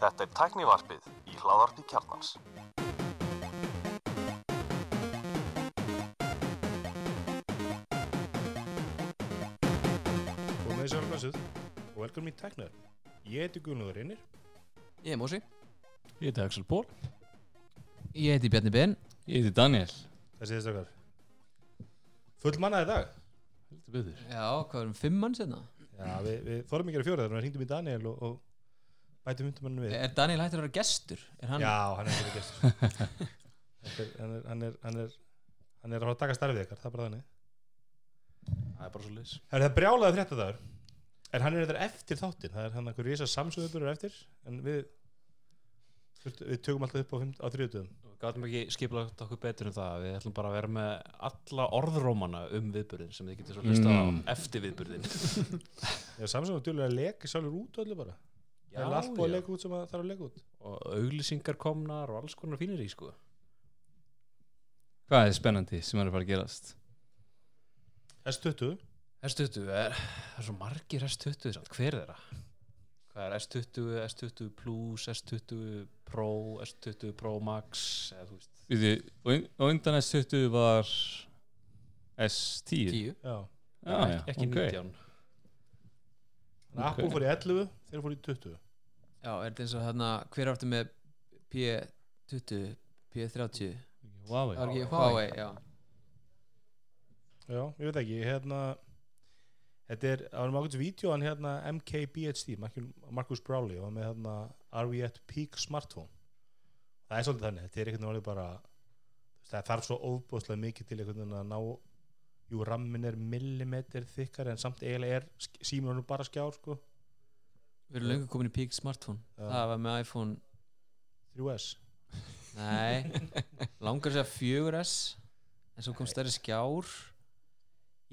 Þetta er tæknivarpið í hláðarpi kjarnans. Og með blessuð og velkomin í Tæknar. Ég heiti Guðnúður Einir. Ég er Mósi Ég heiti Axel Ból Ég heiti Bjarni Ben Ég heiti Daniel Þessi þess okkar. Full mannaði dag. Já, hvað erum fimm mann sérna? Já, við, við þorðum ekki að fjóra þegar við hringdum í Daniel og, og bætum hundumanninu við. Er Daniel hættur að vera gestur? Er hann? Já, hann er ekki gestur. Þetta hann, er, hann, er, hann, er, hann er að fara að taka starfið ykkar, það er bara þannig. Það er bara svo leys Það er það brjálaði fréttadagur. En hann er þetta eftir þáttinn. Það er hann einhver risa samsöðuburur eftir. En við, við tökum alltaf upp á, á þriðutöðum. Gáðum ekki skipulagt okkur betur en það Við ætlum bara að vera með alla orðrómana um viðburðin sem þið getur svo hlusta Mm. á eftir viðburðin Já, Samsung er djúlega að leka sjálfur út öllu bara. Já, það er allt búið að leka út sem það þarf að leka út. og auglýsingar komnar og alls konar fínir í sko Hvað er spennandi sem er að fara að gerast? S20 S20 er, er svo margir S20 samt, hver er það? Hvað er S20, S20 Plus, S20 Pro, S20 Pro Max eða þú veist. Við, og undan S20 var S10? Tíu Já. Já, já, ekki ok. 19 Þannig að Apple fór í 11, þeir fór í 20. Já, er þetta eins og hérna Hver áttu með P20 P30 Huawei. Huawei, já. Já, ég veit ekki, hérna Þetta er, það var um ákveðs vídeo hann hérna MKBHD, Marcus- Browley og hann með hérna Are we at peak smartphone. Það er svolítið þannig, þetta er einhvern veginn bara það þarf svo óbúðslega mikið til einhvern veginn að ná jú, rammin er millimetr þykkar en samt eiginlega er símur nú bara skjár sko, Við erum lengur komin í peak smartphone. Já. Það var með iPhone 3S Nei. Langar segja 4S En svo kom stærri skjár.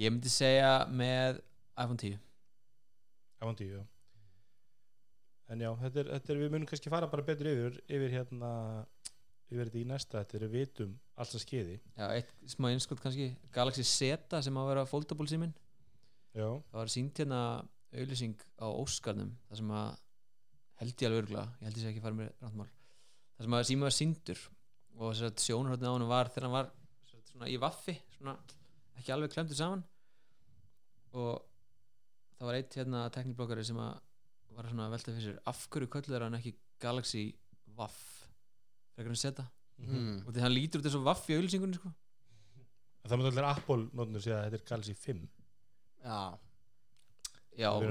Ég myndi segja með iPhone 10 iPhone 10 já. en já, þetta er, þetta er við munum kannski fara bara betur yfir yfir hérna yfir þetta í næsta, þetta er við vitum allt sem skeiði Já, eitt smá einskot kannski. Galaxy Z sem á að vera foldable síminn. Já, það var sínt hérna auðlýsing á Óskarnum það sem að held ég alveg örgla ég held ég sé ekki að fara með ráttmál það sem að síma var síndur og þess að sjónarhóttið á hann var þegar hann var svona í vaffi svona ekki alveg klemtur saman. Og það var eitt hérna tekniblokkari sem að var svona að velta fyrir sér af hverju kölluður hann ekki Galaxy Waff? Frekar hann setja mm. og því hann lítur út þessu Waff í auðlýsingunni sko. Það myndir allir Apple nótnir segja að þetta er Galaxy 5 Já, Já, og,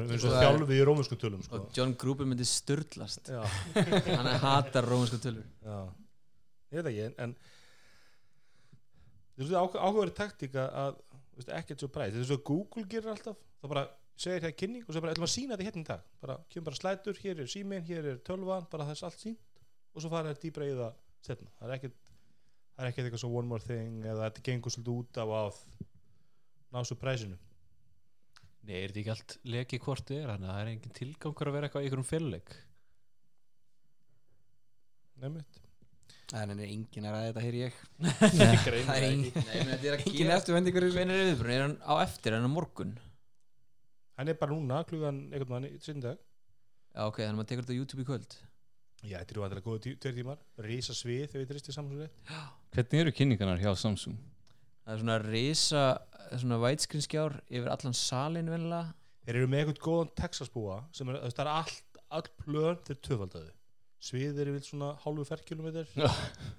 tölum sko. og John Gruber myndi störtlast já, hann hatar rómansku tölur já. Ég veit ekki, en, þú veist áhugaverið taktíka að þú veist, ekkert svo bræð, þetta er svo að Google gerir alltaf það bara segir hér kynning og svo bara ætlum að sína þetta hérna í dag. Bara, kemur bara slætur, hér er síminn, hér er tölvan bara það er allt sínt og svo fara það dýbra í það setna, það er ekkert það er ekkert eitthvað svo one more thing eða þetta gengur svolítið út af að ná svo præsinu Nei, er þetta ekki allt leki hvort þið er þannig að það er engin tilgangur að vera eitthvað í einhverjum féluleik nefnitt en er engin að ræða þetta hér ég. Það Það er engin, Nei, menn þetta er að engin eftirvendingur Hvernig er viðbrun? Er hann á eftir, hann á morgun? Hann er bara núna, klugan einhvern veginn í sinni dag. Já, ok, þannig að maður tekur þetta á YouTube í kvöld. Já, þetta eru er góða tveir tímar. Rísa svið þegar við tristir rétt Hvernig eru kynningarnar hjá Samsung? Það er svona risa, svona widescreen skjár yfir allan salin vennilega Þeir eru með eitthvað góðan Texas búa sem er, það er allt, all plön þeir töfaldaði Svið er yfir svona hálfu ferkilometr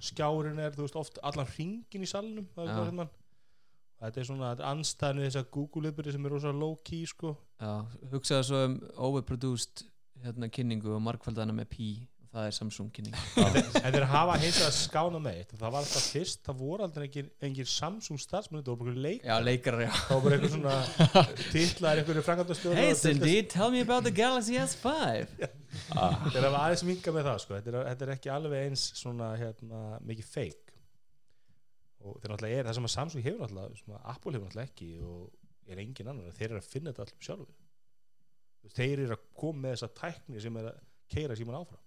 Skjárin er, þú veist, oft allan ringin í salnum það er bara hérna Þetta er svona þetta andstæðan við þessar Google-uppbyrði sem er rosa low-key sko. Já, hugsaðu svo um overproduced hérna kynningu og markfaldana með P og það er Samsung kynning. En þeir hafa hins að skána með eitt það var alltaf fyrst, það voru aldrei engin, engin Samsung starfsmenn, þetta voru bara einhverjir leik Já, leikarar, já. Það bara eitthvað svona titlaðir einhverju framkvæmdastjóri Hey Cindy, tell me about the Galaxy S5 þeir hafa aðeins minga með það sko. þetta, er, þetta er ekki alveg eins svona hérna, mikið fake og þeir náttúrulega er það sem að Samsung hefur náttúrulega sem að Apple hefur náttúrulega ekki og er engin annar þeir eru að finna þetta allum sjálfur þeir eru að koma með þessa tækni sem er að keira síman áfram.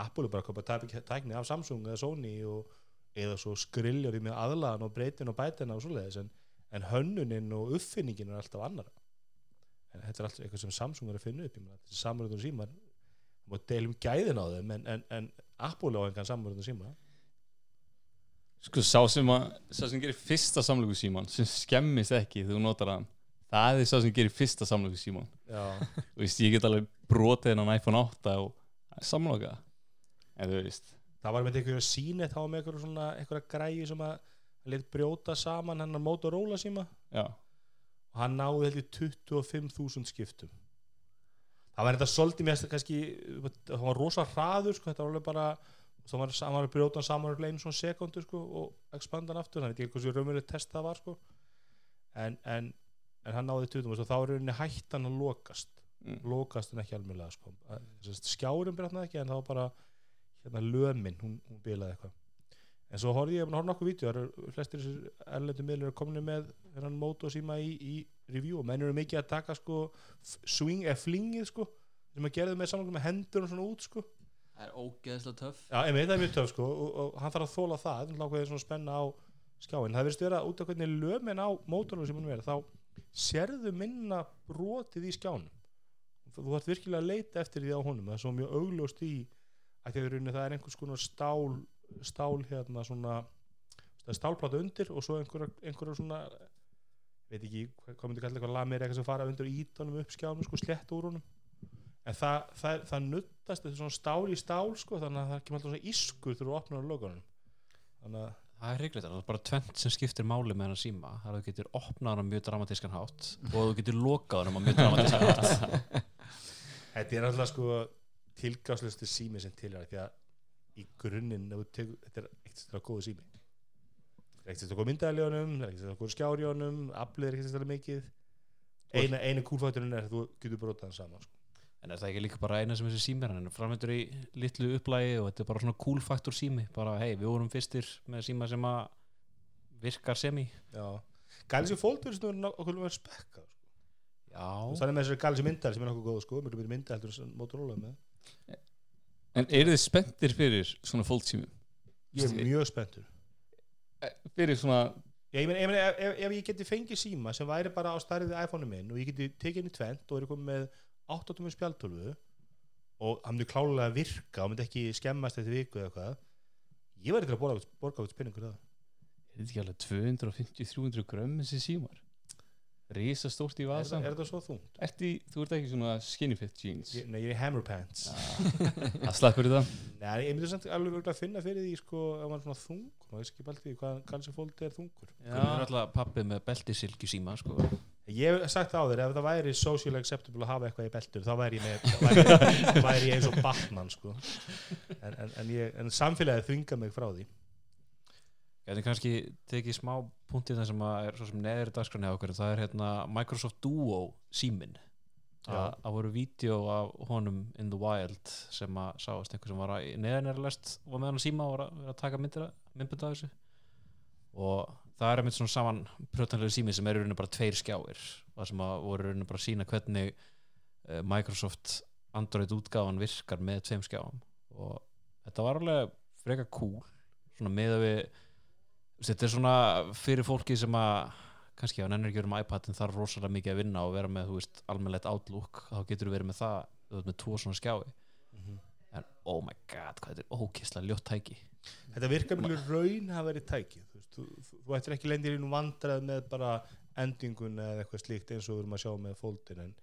Apple er bara að koma tæk- tækni af Samsung eða Sony og, eða svo skriljar í með aðlagan og breytin og bætina og svoleiðis en, en hönnunin og uppfinningin er alltaf annar en þetta er allt eitthvað sem Samsung er að finna upp símar það má deilum gæðin á þeim en, en, en Apple á engan samröðun síma Sko, sá sem, að, sá sem gerir fyrsta samlöku síman sem skemmist ekki þegar þú notar hann það er sá sem gerir fyrsta samlöku síman veist, ég get alveg brotið hennan iPhone 8 og samloka. En þú veist. Það var með einhverju sínet var með einhverju svona einhverja græju sem að lit brjóta saman hennar Motorola síma. Já, og hann náði held ég 25.000 skiptum. Það var þetta svolítið mér kannski, það var rosa hraður sko, þetta var alveg bara þá var hann að brjóta hann saman um einu svona sekundu sko, og expanda hann aftur, ég veit ekki hversu raunverið test það var sko. en, en, en hann náði 20 og þá er rauninni hættan að lokast mm. lokast en ekki almjölega sko. Skjárin breytnaði ekki en þá bara hérna lömin, hún, hún bilaði eitthvað en svo horfði ég að horfa nokkuð það eru flestir þessir erlendu miðlur komin með þennan mót og síma í, í review og menn eru mikið að taka sko swing eða flingið sko sem að gerði með samanlega með hendur og svona út sko það er ógeðslega töff. Já, ég veit það er mjög töf sko og, og hann þarf að þóla það það er svona spenna á skjáin það verðist vera út af hvernig lömin á mótornum sem hann verið þá sérðu minna brotið í skjánum. Þú þarf virkilega að leita eftir því á honum það er svo mjög augljóst í að því að það er einhvers konar stál stál hérna svona stálplata undir og svo einhverja, einhverja svona veit ekki hvað myndi kalla eitthvað lamir eitthvað sem fara undir ítanum upp skjánum sko en það, það, það nuttast þetta er svona stál í stál sko þannig að það kemur alltaf svona ískur þegar þú opnar á logonum þannig að Það er reglið það er bara tvent sem skiptir máli með hann að síma. Það er að þú getur opnað hann á mjög dramatískan hátt og þú getur lokað hann á mjög dramatískan hátt. Þetta er alltaf sko tilgáðslustu sími sem til er því að í grunninn þetta er eitt stæðlega góðu sími. Það er eitt stæðlega góð myndaðaljónum það er eitt stæðlega góð skjárjónum aflið er eitt stæðlega mikið. Eina, einu kúlfætturinn er að þú getur brotað hann saman sko. En er það ekki líka bara eina sem þessi sími er? Hann er framöndur í litlu upplægi og þetta er bara svona cool faktor sími. Bara hei, við vorum fyrstir með síma sem að virkar semi. Já. Galaxy Fold verður svona okkur verður spekkað sko. Já, og það er með þessari Galaxy myndar sem er nokkuð góð sko, mjög mjög mynda heldur en Motorola er með. En eru þið spenntir fyrir svona fólksímum? ég er mjög spenntur. Fyrir svona Já, ég meina, ég meina ef, ef, ef ég geti fengið síma sem væri bara á stærðið iPhone-u minn og ég geti tekið inn í tvent og er komið með 8 tómur spjaltölvu og hann myndi klálega virka og myndi ekki skemmast eftir viku eða eitthvað. Ég væri til að borga, borga út spinningur það Er þetta ekki alveg 250-300 grömm þessi símar? Rísa stórt í er, vasan það- er það svo þungt? Ertu, í- Þú ert ekki svona skinny fit jeans. Ég, nei, ég er í hammer pants. Það slappur þetta. Nei, ég myndi samt alveg að finna fyrir því sko, hann er svona þungur, maður veist ekki bara því hvað Galaxy Fold er þungur. Hvernig er alltaf pappið með beltisilki síma sko. Ég hef sagt á þér, ef það væri social acceptable að hafa eitthvað í beltur, þá væri ég, með, væri, væri ég eins og Batman sko. en, en, en, ég, en samfélagið þvinga mig frá því. Gæti kannski tekið smá punktið það sem að er svo sem neðri dagskrani á okkur það er hérna Microsoft Duo símin að það voru vídeo af honum in the wild sem að sáast einhver sem var að neðanæri lest var með hann að síma og var að, vera að taka myndir myndbund af þessu. Og það er einmitt svona saman prjótanlega sími sem er bara tveir skjáir. Það sem voru bara sína hvernig uh, Microsoft Android útgáfan virkar með tveim skjáum. Og þetta var alveg freka cool. Svona með að við þetta er svona fyrir fólki sem að kannski á nennir ekki verið með iPad en þarf rosalega mikið að vinna og vera með þú veist almennlegt outlook þá getur þú verið með það þú veist með tvo svona skjái en oh my god hvað þetta er ókislega ljótt tæki. Þetta virkar mjög raun að vera tækið þú, veist, þú, þú, þú ættir ekki lendir í nú vandrað með bara endingun eða eitthvað slíkt eins og við erum að sjá með fóldin en,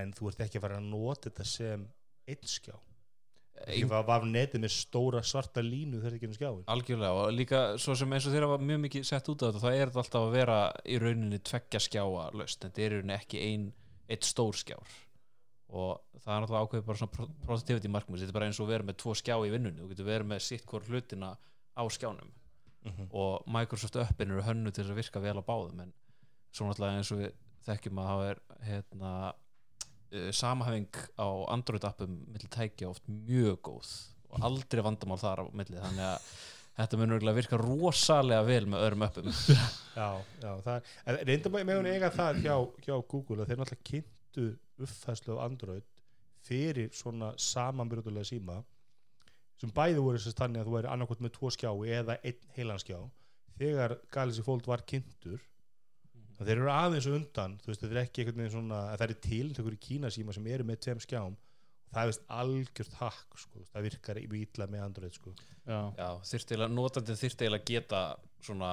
en þú ert ekki að fara að nota þetta sem einn skjá. Ekki var, var netið með stóra svarta línu þegar ekki um skjáin algjörlega og líka svo sem eins og þeirra var mjög mikið sett út á þetta þá er þetta alltaf að vera í rauninni tveggja skjáa löst þetta er í rauninni ekki ein, eitt stór skjár og það er náttúrulega ákveðið bara svona pro- productivity markmið þetta er bara eins og vera með tvo skjá í vinnunni. Þú getur verið með sitt hvort hlutina á skjánum. Og Microsoft Uppin eru hönnu til að virka vel á báðum en svo náttúrulega eins og við þekkjum að það er hérna uh, samhæfing á Android appum milli tækja oft mjög góð. Og aldrei vandamál þar á milli. Þannig að þetta mun örgulega virka rosalega vel með öðrum appum. Já, já, það er, reynda með hún eiga það hjá, hjá Google að þeir náttúrulega kynntu uppfæslu á Android fyrir svona samanbyrjutulega síma sem bæði voru þess að þannig að þú væri annarkvæmt með tvo skjái eða einn heilan skjá þegar Galaxy Fold var kynntur og þeir eru aðeins undan þú veist, þetta er ekki veginn svona að það er tiltökur í Kína síma sem eru með tveim skjám og það er veist algjört hakk sko, það virkar í ítla með Android sko. Já, Já, þyrfti eiginlega, eiginlega geta svona,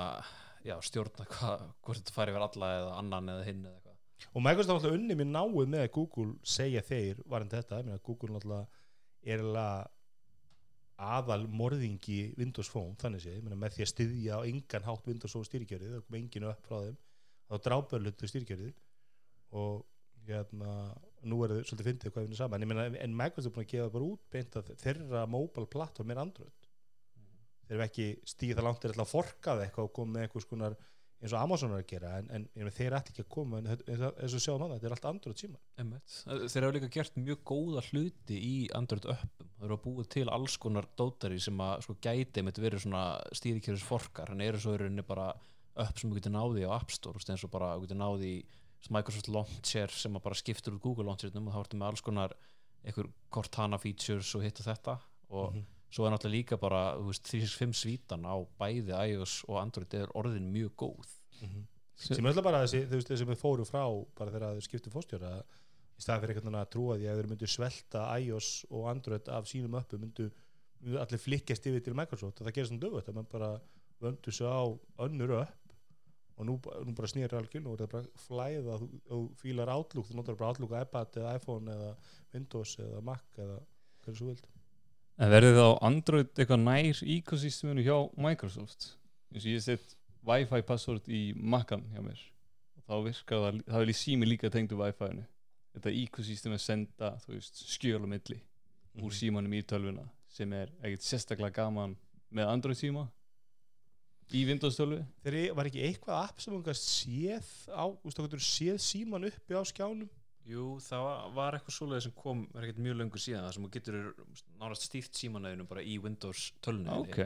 já, stjórna hvað, hvort þetta fari yfir alla eða annan eða hinn eða eitthvað. Og Microsoft alltaf unni mér náið með að Google segja þeir varandi þetta, meina, Google náttúrulega er aðal morðingi Windows Phone þannig sé, meina, með því að styðja á engan hátt Windows Phone stýrikjörið, það kom enginu upp frá þeim þá drábörlutu stýrikjörið og hérna nú er þau svolítið fyndið hvað við erum saman. En, meina, en Microsoft er búin að gefa bara út beint að þeirra mobile platform er Android. Þeir eru ekki stíð það langt er alltaf að forka það eitthvað og koma með eitthvað skonar eins og Amazon er að gera en, en meina, þeir ætti ekki að koma en þetta- eins og eins og sjáum það, þetta er allt Android síma. Þeir hafa líka gert mjög góða hluti í Android uppum. Þeir hafa búið til alls konar dótari sem að sko gæti með verið svona stýrikjöris forkar en eru svo í rauninni bara upp sem þú getur náði á App Store eins og bara þú getur náði í Microsoft Launcher sem að bara skiptur út Google Launchernum og þá ertu með alls konar einhver Cortana features og hitt og þetta og Mhm. Svo er náttúrulega líka bara veist, 365 svítan á bæði iOS og Android er orðin mjög góð. Sem er alltaf bara þessi, þú veist, þessi við fóru frá bara þegar þeir skiptu fórstjóra í staði fyrir einhvern veginn að trúa því að þeir myndu svelta iOS og Android af sínum uppu myndu, myndu allir flikkast yfir til Microsoft og það gerist svona dögut að mann bara vöndu sig á önnur upp og nú, nú bara snýr algjörn og það er bara flæða þú, þú fílar Outlook, þú notar bara Outlook á iPad eða iPhone eða Windows eða Mac eða hvernig svo vild En verður þá Android eitthvað nær ekosysteminu hjá Microsoft? eins og ég sett Wi-Fi password í Macan hjá mér og þá virkar það, það vil ég sími líka tengdu Wi-Fi-inu þetta ekosystem að senda þú veist, skjöl á milli Mhm. úr símanum í tölvuna sem er ekkert sérstaklega gaman með Android síma í Windows tölvu Þeir e- var ekki eitthvað app sem gast séð á, þú veist, þú getur séð síman uppi á skjánum Jú, það var- eitthvað svoleiði sem kom er ekkert mjög löngu síðan það sem þú getur nárast stýrt símanæðinu bara í Windows tölunni ok,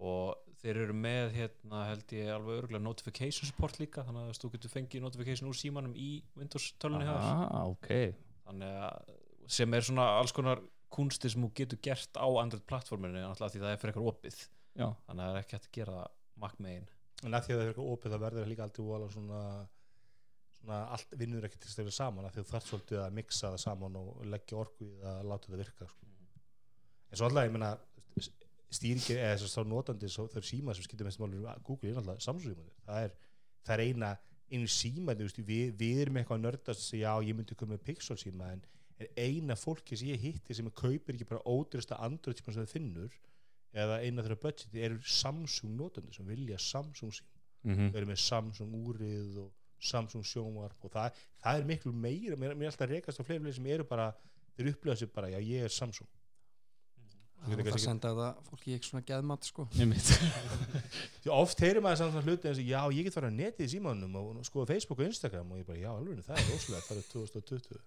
og þeir eru með hérna held ég alveg örgulega notification support líka þannig að þú getur fengið notification úr símanum í Windows tölunni þar ah, ok. Þannig að sem er svona alls konar kunsti sem þú getur gert á Android plattforminu náttúrulega því það er fyrir eitthvað opið. Já, þannig að það er ekki hægt að gera það Mac megin en að því að það er eitthvað opið það verður líka vola svona, svona allt vinnur ekki til stöðu saman því þú þarf svolítið að mixa það saman og leggja orku í það að láta það virka sko. en svo alltaf ég meina stýringi eða þess að notandi svo, þau síma sem skiptir mest málur Google er alltaf Samsung símanir það er, það er eina einu síma þú veist, við, við erum eitthvað að nördast að segja, já ég myndi koma með Pixel síma en, en eina fólki sem ég hitti sem kaupir ekki bara ódyrsta Android síma sem það finnur eða eina þeirra budgeti eru Samsung notandi sem vilja Samsung síma. Mm við erum með Samsung úrið og Samsung sjónvarp og það, það er miklu meira, mér, mér er alltaf rekast á fleiri fleiri sem eru bara, þeir upplifa sér bara já ég er Samsung. Það er að senda þetta fólki í ekki svona geðmat sko. Oft heyrir maður samt svona hluti eins og já ég get farið að netið í símanum og skoða Facebook og Instagram og ég bara já alveg það er óslega það er 2020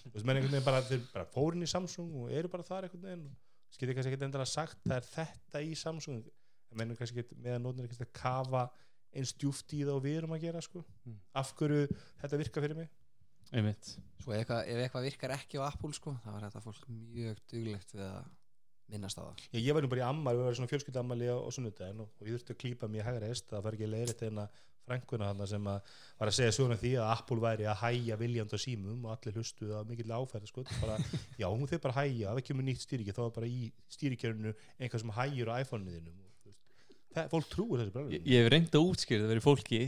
þú veist menn einhvern veginn bara þeir bara fórin í Samsung og eru bara þar einhvern veginn skilja kannski ekki endilega sagt það er þetta í Samsung. En mennum kannski ekki meðan nótnir kannski að kafa eins djúft í það og við erum að gera sko. Mm. af hverju þetta virka fyrir mig einmitt Svo ef eitthvað, ef eitthvað virkar ekki á Apple sko þá er þetta fólk mjög duglegt við að minnast á það Já, ég var nú bara í ammali, við varum svona fjölskyldammali á, á sunnudaginn og, og ég þurfti að klípa mér hægra hest það var ekki leiðrætt en að frænkuna hann sem að var að segja svona því að Apple væri að hæja viljand á símum og allir hlustuð að mikill áferð sko, bara, já, hún þeir bara hæja, það kemur nýtt stýriki þá var bara í stýrikjörnu einhvað sem hæjur á iPhone-inu þínum og, þú veist, það, fólk trúir þessu bara ég, hef reynd að útskýra það verið fólki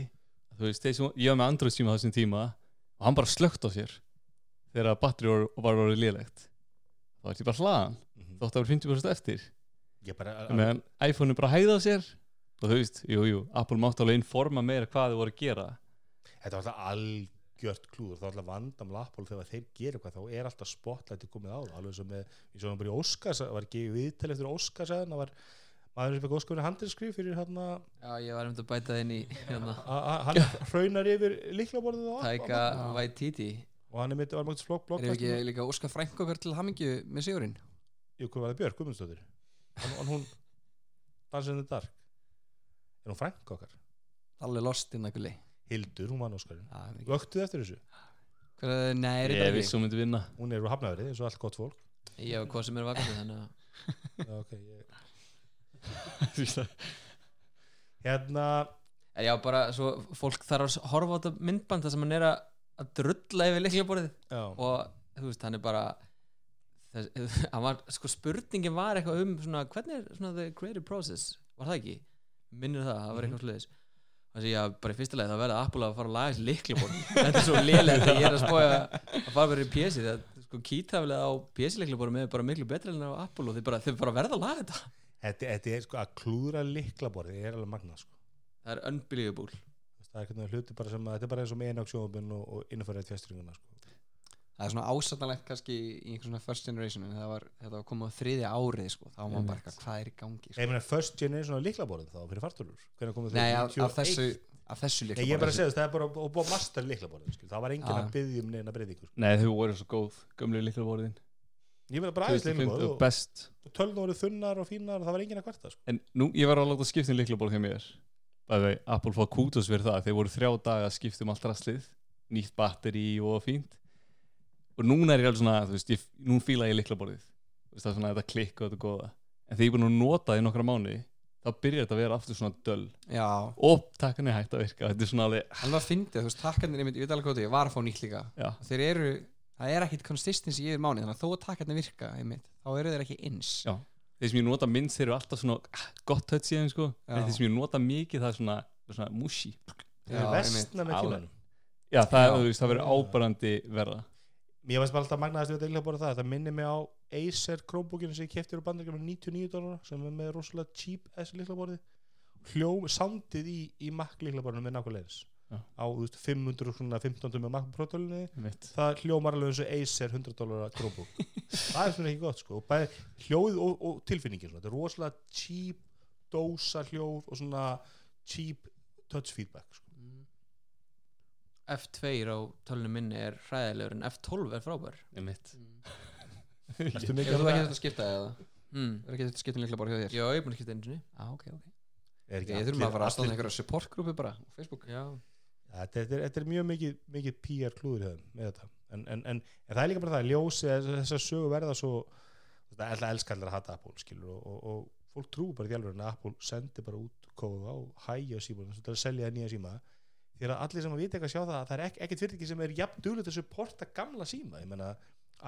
þú veist, sem, ég var með Android síma á þessum tíma og hann bara slögt á sér þegar batteri var, var orðið lélegt. Þá var ég bara hlaðan. Mhm. þótt að vera 50% eftir. Meðan iPhone er bara hægða á sér. Og þú veist, jú, jú, Apple mátt alveg informa meira hvað þau voru að gera. Þetta var alltaf algjört klúður. Það var alltaf vandamla Apple þegar þeir gera eitthvað. Þá er alltaf spotlighti komið á það. Alveg sem með, ég svo bara í Óskars var ekki viðtel eftir Óskars maður sem fekk Óskar handinskrif fyrir hann að Já, ég var um að bæta það inn í hérna, hann hraunar yfir líklaborðið og, Taika Waititi. Og hann er mitt var mjög flokk blokk Erum við ekki líka að óska frænk okkar til hamingju með sigurinn? Jú, hvað var það Björk Guðmundsdóttir? Hann, hún dansið in the dark. Er hún frænk okkar? Allir lost inn að gulli Hildur, hún vann Óskarinn. Vöktuð eftir þessu? Hver- Nei, er ég þetta vissi hún myndi vinna. Hún er úr hafnaverið, eins og allt gott fólk. Ég hef hvað sem er vakandi þannig að okay, ég... hérna En já, bara svo fólk þarf að horfa á þetta myndband þar sem hann er að, að drulla yfir leiklaborðið og þú veist, hann er bara þess, hann var, sko spurningin var eitthvað um svona, hvernig er svona the creative process? Var það ekki? Minnir það, það var eitthvað sliðis þannig að bara í fyrsta leið það verða Apple að fara að laga þessi leiklaborð þetta er svo lélega þegar ég er að spója að fara verið í PC það sko kýtaflega á PC leiklaborð með bara miklu betra en á Apple og þeir bara, þeir bara verða að laga þetta þetta, þetta er sko að klúðra liklaborði er alveg magnað sko það er unbelievable það er eitthvað hluti bara sem að þetta er bara eins og með einaksjóðubin og, og innfærið fjastringuna sko. það er svona ásættanlegt kannski í einhver svona first generation en það var, þetta var komið á þriðja árið sko, þá var maður bara eitthvað, hvað er í gangi sko. ég meina first generation á liklaborðin þá fyrir fartölur hvernig komið þau? af, af þessu af þessu Nei, líka ég bara að þess, það er bara og búið master liklaborðin skil. það var enginn að byggja um neina breytingu sko. Nei, þau voru svo góð, gömlu liklaborðin ég meina bara aðeins 2005 liklaborð og og, best. og tölnum voru þunnar og fínar og það var enginn að kvarta sko. En nú, ég var að láta skipta um liklaborð hjá mér. Bæði, Apple fá kútos fyrir það. Þeir voru þrjá daga að skipta um allt rastlið Nýtt batteri og fínt. Og núna er ég alveg svona, þú veist, ég, nú fíla ég veist, það er svona þetta klikk og þetta góða. En þegar ég er búin að nota það í nokkra mánuði Þá byrjar þetta að vera aftur svona döl já, Og takkan er hægt að virka. Þetta er svona alveg, hann var fyndið, þú veist, takkarnir ég, ég veit alveg hvað þetta, ég var að fá nýtt líka. Já, og þeir eru, það er ekkit consistency í yfir mánuð þannig að þó að takkarnir virka einmitt, þá eru þeir ekki eins Já. þeir sem ég nota minnst Þeir eru alltaf svona ah, gott tött síðan, sko. En þeir sem ég nota mikið, það er svona, svona mushi það er Já, vestna með tímanum. Já, það, veist, það verður ábærandi verða Mér varst bara alltaf magnaðast við þetta liklaborð það. Það minnir mig á Acer Chromebookinu sem ég kefti úr bandaríkjum 99 dólar sem er með rosalega cheap S liklaborði hljóm, soundið í, í Mac liklaborðinu með nákvæmlega eins. Já. Á veist, 515 með Mac Pro-tölunni Mitt. það hljómar alveg eins og Acer 100 dólar Chromebook það er svona ekki gott sko og bæði hljóð og, og tilfinningin svona. þetta er rosalega cheap dósa hljóð og svona cheap touch feedback sko. F2 á tölunum minni er hræðilegur en F12 er frábær Mitt. Ertu Hefur mikið þú að ekki að skipta eða? mm. Er ekki þetta skipta líkla bara hjá þér? Já, ég er búin að skipta einu sinni Já, ok, ok er ekki Ég þurfum að fara að standa einhverja supportgrúpi bara á Facebook Já, Ja, þetta, þetta, er, þetta er mjög mikið, mikið PR klúður með þetta. En, en, en, en það er líka bara það ljósi þessar sögu verða svo það er elskallar að hata Apple skilur og, og, og fólk trú bara í alveg að Apple sendi bara út kóða og hægja það er að selja það nýja síma því að allir sem að vita ekki að sjá það að það er ek, ekkert fyrirtæki sem er jafn duglegt að supporta gamla síma. Ég menna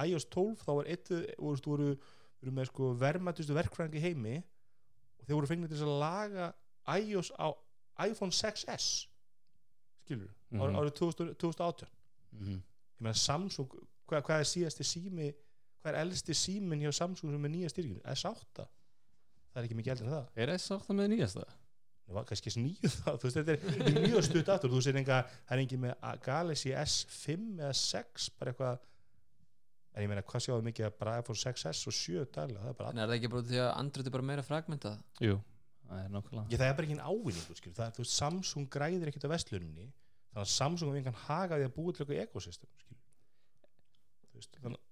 iOS 12 þá var eitt voru, voru, með sko verðmættustu verkfræðingi heimi og þeir voru fengnið til þess að laga iOS á iPhone 6s skilur mm Mhm. árið 2000 2018 Mhm. ég meina Samsung, hvað, hvað er síðasti sími hvað er elsti símin hjá Samsung sem er nýja styrkinu, S8 það er ekki mikið eldur en það. Er S8 með nýjasta? það var kannski nýju það, þú veist, þetta er, er mjög stutt aftur, þú sér enga það er engin með Galaxy S5 eða 6, bara eitthvað. En ég meina, hvað sjáðu mikið að bara iPhone 6s og 7 daglega, það er bara en er það ekki bara því að Android er bara meira fragmentað? Jú, er ég, það er bara ekki en ávinningu, skil það, þú veist, Samsung græðir ekkert á vestlunni þannig að Samsung er engan haga því að búa til eitthvað ekosystem, þannig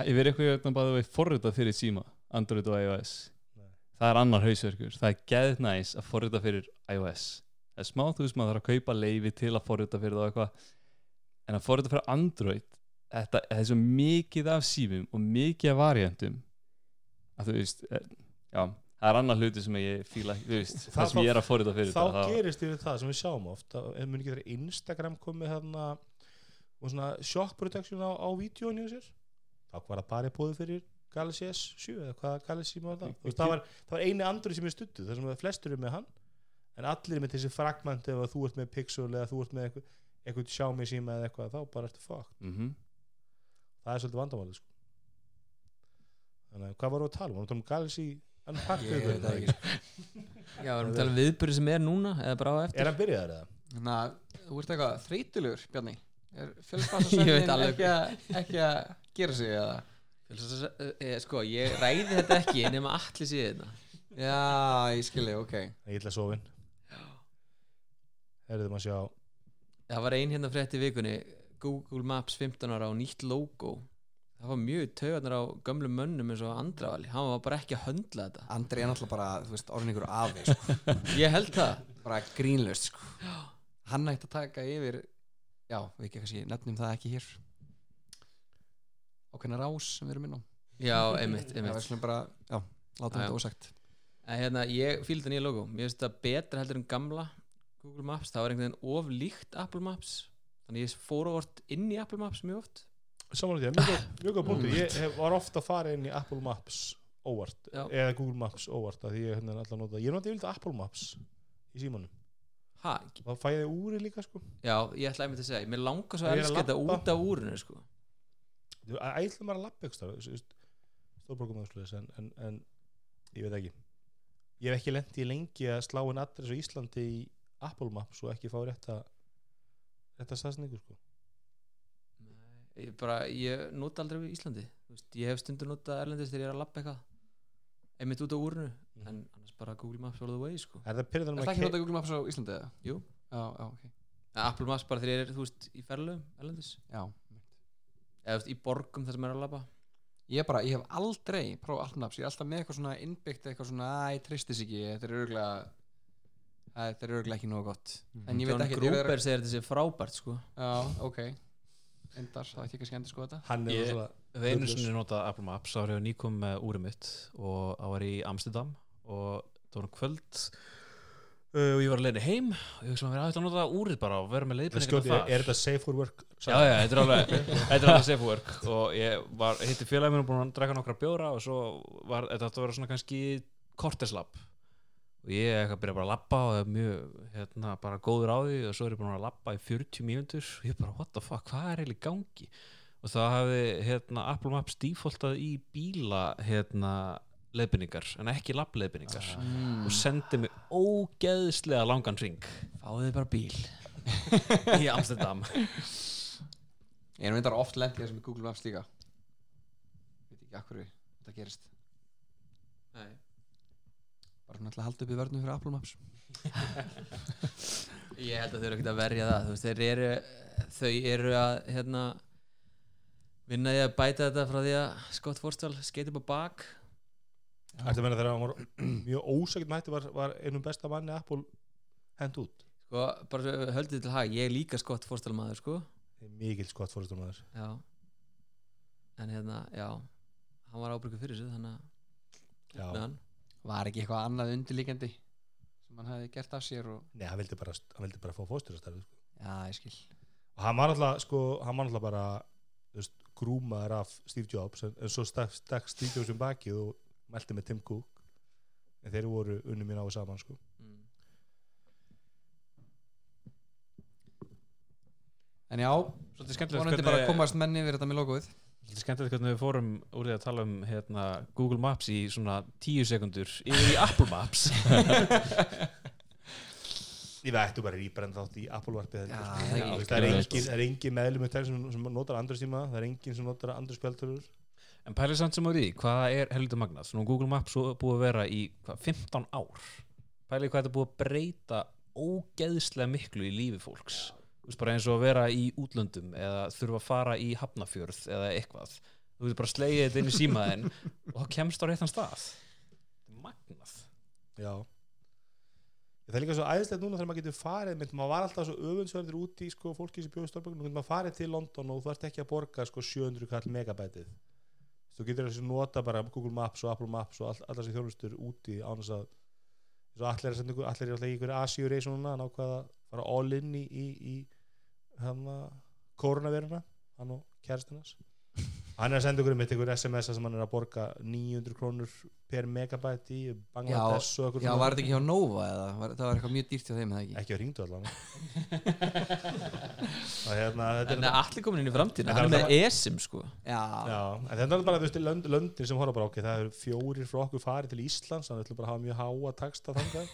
Ég verið eitthvað hérna bara við forrita fyrir síma Android og iOS. Nei. Það er annar hausverkur. Það er geð næs að forrita fyrir iOS. Það er smá þú veist maður þarf að kaupa leifi til að forrita fyrir það eitthvað. En að forrita fyrir Android Þetta þetta er svo mikið af símum og mikið af variantum. Að þú veist eh, Já, það er annar hluti sem ég fíla veist, Það- það sem ég er að forrita fyrir þá þetta gerist yfir það sem við sjáum oft að ef mun ekki þeirra Instagram komið þarna og svona shock protection á, á vídjónu sér þá var það bara búið fyrir Galaxy S7 eða hvað Galaxy má það Þú veist, það, var, það var eini andri sem er stuttu þar sem flestur er með hann en allir er með þessi fragment ef þú ert með Pixel eða þú ert með eitthvað, Xiaomi síma eða eitthvað þá bara ertu fuck mm það er svolítið vandamáli sko. hvað varum við að tala um? Varum við að tala um Galaxy Ég veit það ekki, Já, erum við að tala um viðbyrði sem er núna eða bara á eftir? Er hann byrjaðar eða? Þannig að þú ert eitthvað þreytulegur, Bjarni. Er Ég veit fjölspassasvefnin alveg. ekki, að- ekki að gera sig eða? Fjölsast- eh, Sko, ég ræði þetta ekki nema allir síðan þetta Já, ég skilji, ok. Ég ætla að sofin herriðum að sjá. Það var ein hérna frétt í vikunni. Google Maps 15 ára á nýtt logo Það var mjög taugarnar á gömlum mönnum eins og andravali. Hann var bara ekki að höndla þetta. Andri er náttúrulega bara, þú veist, orðin ykkur afi sko. Ég held það. Bara grínlaust sko. Hann ætti að taka yfir Já, við ekki kannski nefnum það ekki hér. Ákveðna rás sem við erum inn á. Já, einmitt, einmitt. bara, já, já. þetta ósagt. En hérna, ég fíl þetta nýja logo. Mér finnst þetta betra heldur en gamla Google Maps, það var einhvern veginn of líkt Apple Maps. Þannig ég fór ávart inn í Apple Maps mjög oft Samanlega mjög mjög góð punktu Ég hef, var ofta að fara inn í Apple Maps óvart, Já. eða Google Maps óvart því ég hérna alltaf nota, ég nota yfirleitt Apple Maps í símanum, ha, þá fæ ég úri líka sko. Já, ég ætlaði mér til að segja mér langar svo að er að elska þetta út af úrinu sko. ætlum maður að lappa eitthvað stórborgum aðsluðis en, en, en ég veit ekki. Ég hef ekki lent í lengi að slá inn adress á Íslandi í Apple Maps og ekki fá rétta rétta stafsningu sko. Nei, ég, bara, ég nota aldrei við Íslandi. Þú veist, ég hef stundur notað erlendist þegar ég er að labba eitthvað. Einmitt út á úrinu en annars bara Google Maps all the way sko. er það það ekki notað Google Maps á Íslandi eða? Jú. Já, já, ok. En Apple Maps bara þegar ég er þú veist, í ferðalögum erlendis. Já eða veist, í borgum þar sem er að labba. Ég bara, ég hef aldrei prófað Apple Maps. Ég er alltaf með eitthvað svona innbyggt eitthvað svona Æ, ég tristis ekki, þetta er örgulega Þetta er örgulega ekki nógu gott. En ég veit John Gruber segir þetta sé frábært sko. Já, ok Endar, það ekki að skemmt sko þetta. Hann er Ég-. Við einu sinni notað Apple Maps þá var ég nýkom með úrið mitt og það var í Amsterdam og það var kvöld uh, og ég var að leiðin heim og ég hugsa maður að nota úrið bara og vera með skjóti, er, er þetta safe for work? Já, já, þetta er alveg, þetta er alveg safe work. Og ég var, hitti félagið minn og búin að drekka nokkra bjóra og svo var þetta að vera svona kannski korteslapp og ég eitthvað byrja bara að labba og það er mjög, hérna, bara góður á því og svo er ég búin að labba í 40 mínútur og ég bara, what the fuck, hvað er eiginlega í gangi? Og það hafði, hérna, Apple Maps defaultað í bíla, hérna leiðbynningar, en ekki labbleiðbynningar mm. og sendi mig ógeðslega langan ring fáðu þið bara bíl. Í Amsterdam. Ég er myndar oft lent í þessum með Google Maps líka. Veit ekki akkur þetta gerist. Nei. Bara svona til að halda upp í vörnum fyrir Apple Maps. Ég held að þau eru ekkert að verja það. Þú veist, þeir eru þau eru að hérna vinna því að bæta þetta frá því að Scott Forstall skeiti upp á bak. Að meina þegar hann var mjög ósækjum hætti var, var einum besta manni Apple hend út. Sko, bara höldið til hag ég er líka Scott Forstall maður sko. Mikil skott fórstum maður. Já. En hérna, já hann var ábyrgur fyrir þessu þannig að Já. með hann Var ekki eitthvað annað undirlíkjandi sem hann hefði gert af sér og Nei, hann vildi bara, hann vildi bara fá fórsturastarfi sko. Já, ég skil og hann var alltaf sko, hann var alltaf bara veist, grúmaður af Steve Jobs en, en svo stakk, stakk Steve Jobs um bakið og mælti með Tim Cook en þeir voru unni mín á saman sko. mm. En já, Svolítið skemmtilegt vonandi bara að komast menni við þetta með logoið Svolítið skemmtilegt hvernig við fórum úr því að tala um hérna, Google Maps í svona tíu sekundur yfir í Apple Maps. Ég veit, bara rýpar en þátt í Apple varpið sko. það er Þú er engin, er meðlum sem, sem notar andra síma, það er engin sem notar andra spjaldtölur En pælið samt sem á því, hvað er heldur magnað? Svona Google Maps er búið að vera í hvað, 15 ár? Pælið hvað þetta er búið að breyta ógeðslega miklu í lífi fólks. Þú veist bara eins og að vera í útlöndum eða þurfa að fara í hafnafjörð eða eitthvað. Þú veist bara slegið þetta inn í símaðin og það kemst á réttan stað. Magnað. Já. Það er líka svo æðislegt núna þegar maður getur farið mynd, maður var alltaf svo öfundsverður út í sko, fólki sem bjóði nú getur maður farið til London og þú ert ekki að borga sko, 700 kall megabætið. Þú getur þessi nota bara Google Maps og Apple Maps og all, allar sem þjónustur úti án þess að allir er að alltaf í ykkur Asíu reis núna, að fara all in í, í, í að koronaviruna hann og kæristinas hann er að senda ykkur um ykkur SMS sem hann er að borga 900 krónur per megabæt í Bangladesh og ykkur Já, var þetta ekki hjá Nova eða? Var, það var eitthvað mjög dýrt hjá þeim, eða ekki? ekki á ringdu allan og hérna þetta en er allir komin inn í framtíðina Þetta hann er með ESIM sko Já, Já, en þetta er bara þú veist, lönd, löndin sem horfa bara ok, það eru fjórir frá okkur farið til Íslands þannig að við ætlum bara að hafa mjög háa taksta þangað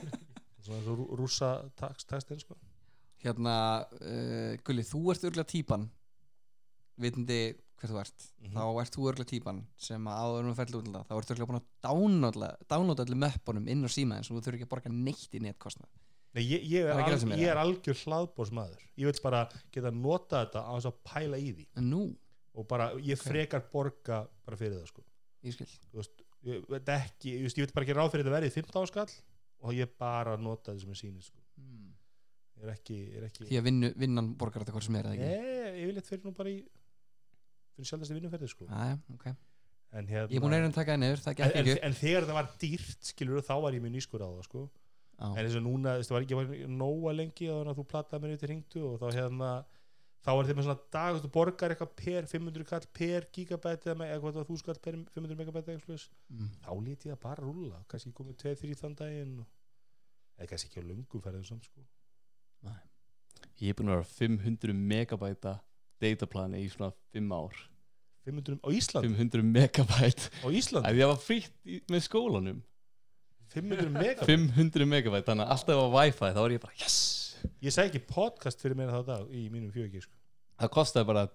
svona eins og rú- rússa takst, takstin sko. Hérna, uh, Gulli, þú ert örgulega típan. Vitandi hver þú ert. Mhm. þá ert þú örgulega típan sem að áður um að fælla út til það þá ertu örgulega búin að downloada allir möppunum inn á símaðin sem þú þurfi ekki að borga neitt í netkostnað. Nei, ég, ég, er al, er. ég er algjör hlaðbórsmaður ég vil bara geta nota þetta á þess að pæla í því. Nú, og bara, ég frekar borga bara fyrir það sko. ég skil. Þú veist, ég ekki, ég, veist, ég vil bara ekki ráð fyrir þetta verið 15 skall og ég bara nota þetta sem er sýnir sko. hmm. Er ekki, er ekki því að vinnu, vinnan borgar þetta hvort sem er eða ekki Nei, ég vil eitthvað fyrir nú bara í fyrir sjálfast í vinnuferði sko. Æ, okay. en, hérna, ég er búin að reyna að taka það það en, en, en þegar þetta var dýrt skilur þá var ég mjög nýskur á það sko. Já. en eins og núna, þú veist, það var ekki nóga lengi að þú plattaði mér yfir hringdu og þá hérna þá er þeim með svona dag, þú borgar eitthvað per 500 kall per gigabæti eða me- eða hvað það þú skall per 500 megabæti eitthvað. Mm. þá lítið það bara rúlla kannski komið 2-3 þann daginn eða kannski ekki á lungum ferðum samt sko Ég er búin að vera 500 megabæta dataplani í svona 5 ár. 500 á Ísland, 500 megabæt á Ísland Ef ég var frýtt í, með skólanum. 500 megabæti 500 megabæt, þannig að alltaf á wifi þá var ég bara yes! Ég segi ekki podcast fyrir meina þá dag í mínum fjögi sko. Það kostaði bara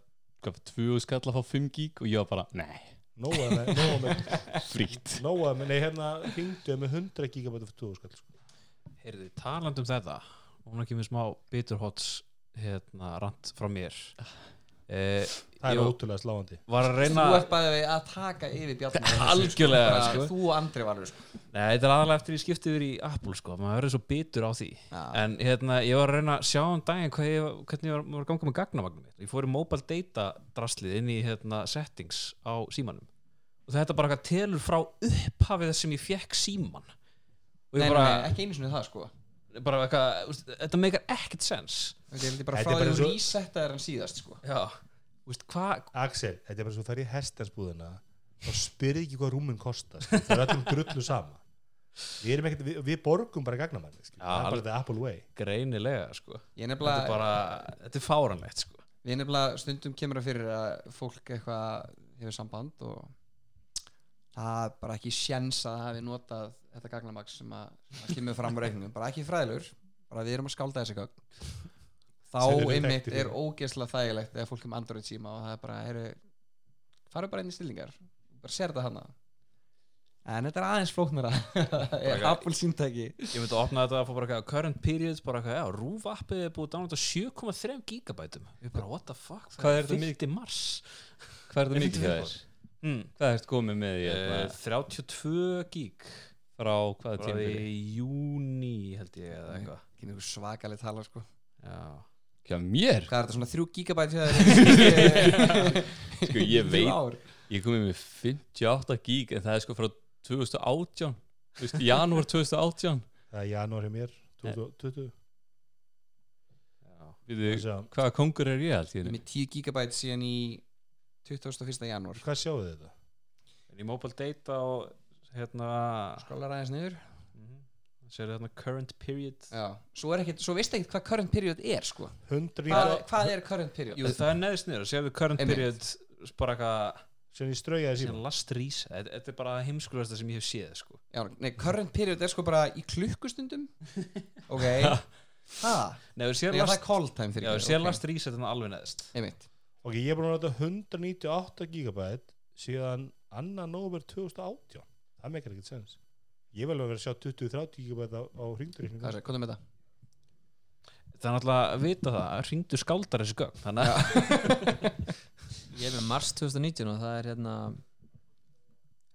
hvað, 2 skall að fá 5 gig og ég var bara, nei, nóga með, nóga með, frýtt nóga með nei hérna hringdu með 100 gigabæti fyrir 2 skall sko. Heyrðu, talandi um þetta og hún ekki með smá biturhots hérna, rant frá mér. Eh, það er ótrúlega sláandi. var að reyna Þú ert bæðið að taka yfir bjarnar Algjörlega, sko. Þú og Andri valur sko. Nei, þetta er aðalega eftir ég skipti yfir í Apple sko, maður verður svo bitur á því. Já. en hérna, ég var að reyna að sjá um daginn hvað ég, hvernig ég var, var að ganga með gagnavagnum mitt. Ég fór í mobile data draslið inn í hérna, settings á símanum. Og þetta bara telur frá upphafið þess sem ég fekk síman og Nei, bara, nei, ekki einu sinni það sko bara eitthvað, þetta meikar ekkert sens. Þetta er bara Þetta frá því að resetta er hann síðast sko. Hvað Axel, þetta er bara svo það er í hestansbúðina þá spyrði ekki hvað rúmin kostar sko. það er öllum drullu sama. Við, erum ekkert, við, við borgum bara gagnamann það er bara the Apple way. Greinilega sko. Ég er þetta nefnilega, er bara, þetta er fáranlegt sko. Við er nefnilega stundum kemur að fyrir að fólk eitthvað hefur samband og það er bara ekki sjens að hafi notað þetta gagnamaks sem að, sem að kemur fram á reikningum, bara ekki fræðilur bara við erum að skálda þessi gögn. Þá einmitt er í- ógeðslega þægilegt eða fólk er með Android síma og það er bara eru, farið bara inn í stillingar bara sér þetta hana en þetta er aðeins flóknara. Er Apple símtæki. Ég myndi að opna þetta að fá bara eitthvað current periods bara eitthvað, já, rúf appið er búið að downloada 7,3 gigabætum. Ég bara, what the fuck, Hvað er þetta 50 mars. Hvað er það mikið það er? Hvað ertu komið með í uh, hérna, 32 gig frá hvaða bara tímabili? í júni held ég eða eitthvað ekki einhver svakaleg tala sko já, Hjá mér? hvað er þetta svona þrjú gigabæt þegar Sko ég veit Ég komið með 58 gig en það er sko frá 2018 Þú veist, janúar 2018 það er janúar hjá mér 2020 já. Við, Sjá. Hvaða kongur er ég allt í Ég er með 10 gigabæt síðan í 21. janúar hvað sjáu þið þetta? en í mobile data og hérna skólar aðeins niður. Mhm, sér hérna current period. Já. svo er ekkert, svo veist ekkert hvað current period er sko. 100 hvað, hvað er current period? Jú, það er neðist niður, sérðu current Einmitt. period bara eitthvað sem ég straujaði síðan last reset. Þetta er bara heimskulasta sem ég hef séð sko. Já, nei, current period er sko bara í klukkustundum. Ok. Sér það er last, call time já, fyrir þú sér last reset þannig alveg neðist einmitt. Ok, ég er búin að nota 198 gigabæt síðan annan nóver 2018 það meikar ekkert sens. Ég vil alveg vera að sjá 20-30 gigabæt á, á hvað er það, er með það? það er náttúrulega að vita það, hringdu skáldar þessi gögn þannig að Ég er með mars 2019 og það er hérna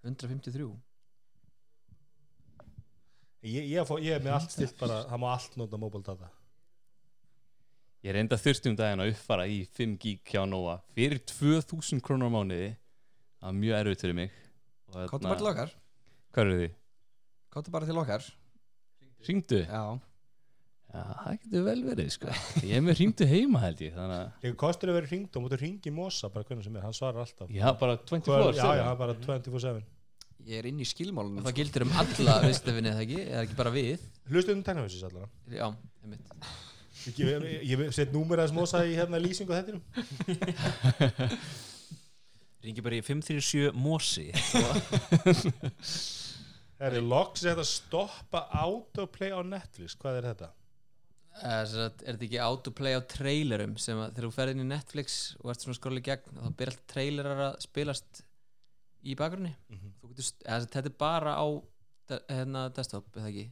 153 ég, ég, fó, ég er með allt stilt bara það má allt nota mobile data. Ég er enda þurfti um daginn að uppfara í 5 gig hjá Nóa fyrir 2000 krónur á mánuði. Það var mjög erfitt fyrir mig. Og hérna- Hvað eru þið? káttu bara til okkar. Ringdu? já, Já, það getur vel verið sko. Ég er með ringdu heima held ég Þannig að ég kostur að vera hringd og mútu hringi Mosa bara hvernig sem er, hann svarar alltaf. Ég hafa bara 24 Hvað- já, já, bara 24-7 ég er inn í skilmálunum það gildir um alla viðstöfinni eða ekki, eða ekki bara við? Hlustu um teknafisins allavega? Já, einmitt. Ég, ég, ég, ég set númer aðeins Mosa í hérna lýsingu á þettinum ringi bara í 537 Mosi það er loks að stoppa autoplay á Netflix, hvað er þetta? Eh, sem sagt, Er þetta ekki autoplay á trailerum sem að þegar þú ferð inn í Netflix og ert svona skróli gegn og þá byrja alltaf trailerar að spilast í bakgrunni? Mhm. Þú getur, sagt, þetta er bara á hérna, desktop, eða ekki?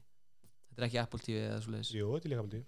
Þetta er ekki Apple TV eða svo leiðis Jú, þetta er líka aldrei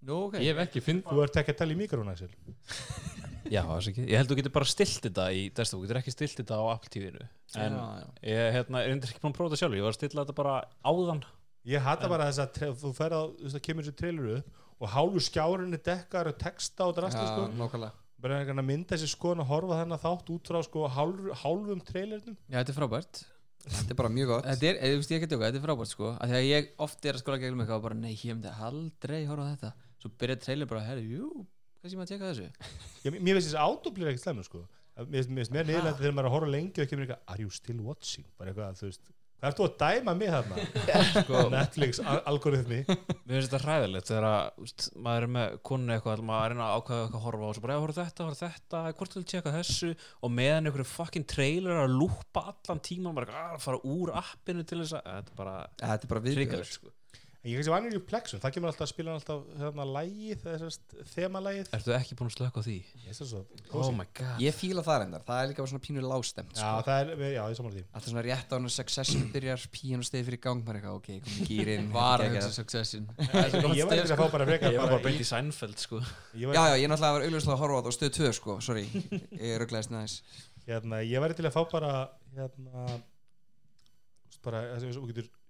Nú, ok. Ég hef ekki finn Þú ert ekki að tala í mikrofón, Axel já, það er ekki. Ég held þú getur bara stilt þetta í desktop þú getur ekki stilt þetta á Apple TV-inu en já, já. ég hérna, er ekki búin að prófa þetta sjálfur. Ég var að stilla þetta bara áðan. Ég hata bara þess að þú fer á, þú veist, það kemur þessi traileru upp og hálfu skjárinni dekkar og texta og drasli, já, sko. bara einhvern að mynda þessi skoðan og horfa þennan þátt út frá sko hálf, hálfum trailernum. Já, þetta er frábært. Þetta er bara mjög gott. Þetta er, eða, þú veist, ég ekki tjóka, þetta er frábært sko. Að Því að ég oft er að skóla gegnum eitthvað og bara nei, ég myndi aldrei horfa á þetta. Svo byrja trailer bara, herri, jú, hvað sé maður að tjekka þessu? Ég, mér finnst þessi autoplýr ekkert slemmu sko. Mér finnst- mér finnst mér niðurlega þegar maður er að horfa lengi og kemur eitthvað, are you still watching? Bara eitthvað, þú veist, hvað ert þú að dæma mig þarna? sko, Netflix al- algoritmi. Mér finnst þetta hræðilegt þegar að úst, maður er með konu eitthvað maður er að reyna að ákvæða eitthvað að horfa á og svo bara, já, horfa á þetta, horfa þetta, hvort vil tjekka þessu? Og meðan einhverju fucking trailer að lúpa allan tíman, bara að fara úr appinu til þess að, þetta er bara Þetta er bara viðbjörn hrikalegt, sko. En ég kannski vanur í Plexum, það kemur alltaf að spila alltaf hérna lægið, þessast þemalægið. Ertu ekki búin að slöka á því? Ég það svo Oh my god. Ég fíla það reyndar, það er líka bara svona pínur lágstemt Já, sko. það er, já, ég saman því. Alltaf svona rétt á hann Succession byrjar pían og stegi fyrir gang bara eitthvað, ok, komið gýrin Var að hugsa Succession. Ég var ekki að fá bara frekar Ég var bara beint í Seinfeld, sko. Ég Já, var, já, ég náttúrulega var augljóslega að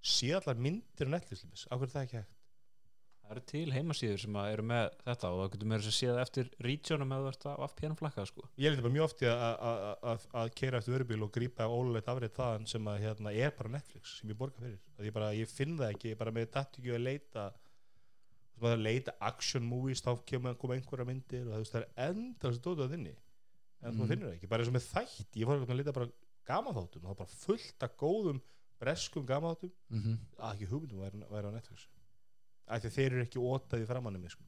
horfa á þetta á stöð 2 sko, sorry, ég rugglaðist næs hérna, ég væri til að fá bara hérna bara, þess að þú getur séð allar myndir á Netflix, limis. á hverju er það ekki hægt Það eru til heimasíður sem að eru með þetta og það getur meira að séð eftir regionum eða þú ert að FPN flakka, sko Ég lítið bara mjög oft í að, að, að, að keira eftir vörubíl og grípa ólulegt afrið þaðan sem að hérna er bara Netflix sem ég borga fyrir. Að ég bara, ég finn það ekki, ég bara með datt ekki að leita að leita action movies þá kemur koma einhverja myndir og það, er enda þessi dótað inni en þú Mhm. finnur það ekki, bara eins og með þætti ég fór að leita bara gamaþáttum og það var bara fullt af góðum breskum gamaþáttum mm -hmm. að ekki hugmyndum væri, væri á Netflix. Af því að þeir eru ekki ótaði framannum sko.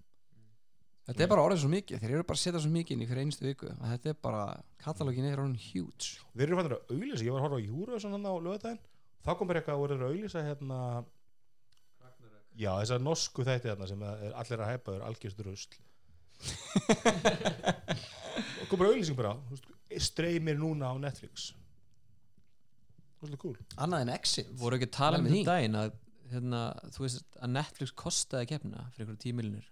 Þetta er bara orðið svo mikið, þeir eru bara að setja svo mikið inn í fyrir einstu viku að þetta er bara, katalógin er orðin huge. Þeir eru fannir að auglýsa, ég var að horfa á Eurovision hann á lögadaginn, þá kom bara eitthvað að voru að auglýsa hérna já, þessar norsku þætti hérna sem að er allir að hæpa þér algjörst rusl. Og kom bara auglýsing bara streymir núna á Netflix cool. Annað en Exit. Voru ekki að tala um þetta daginn að, hérna, þú veist að Netflix kostaði keppna fyrir einhverju tíu miljonir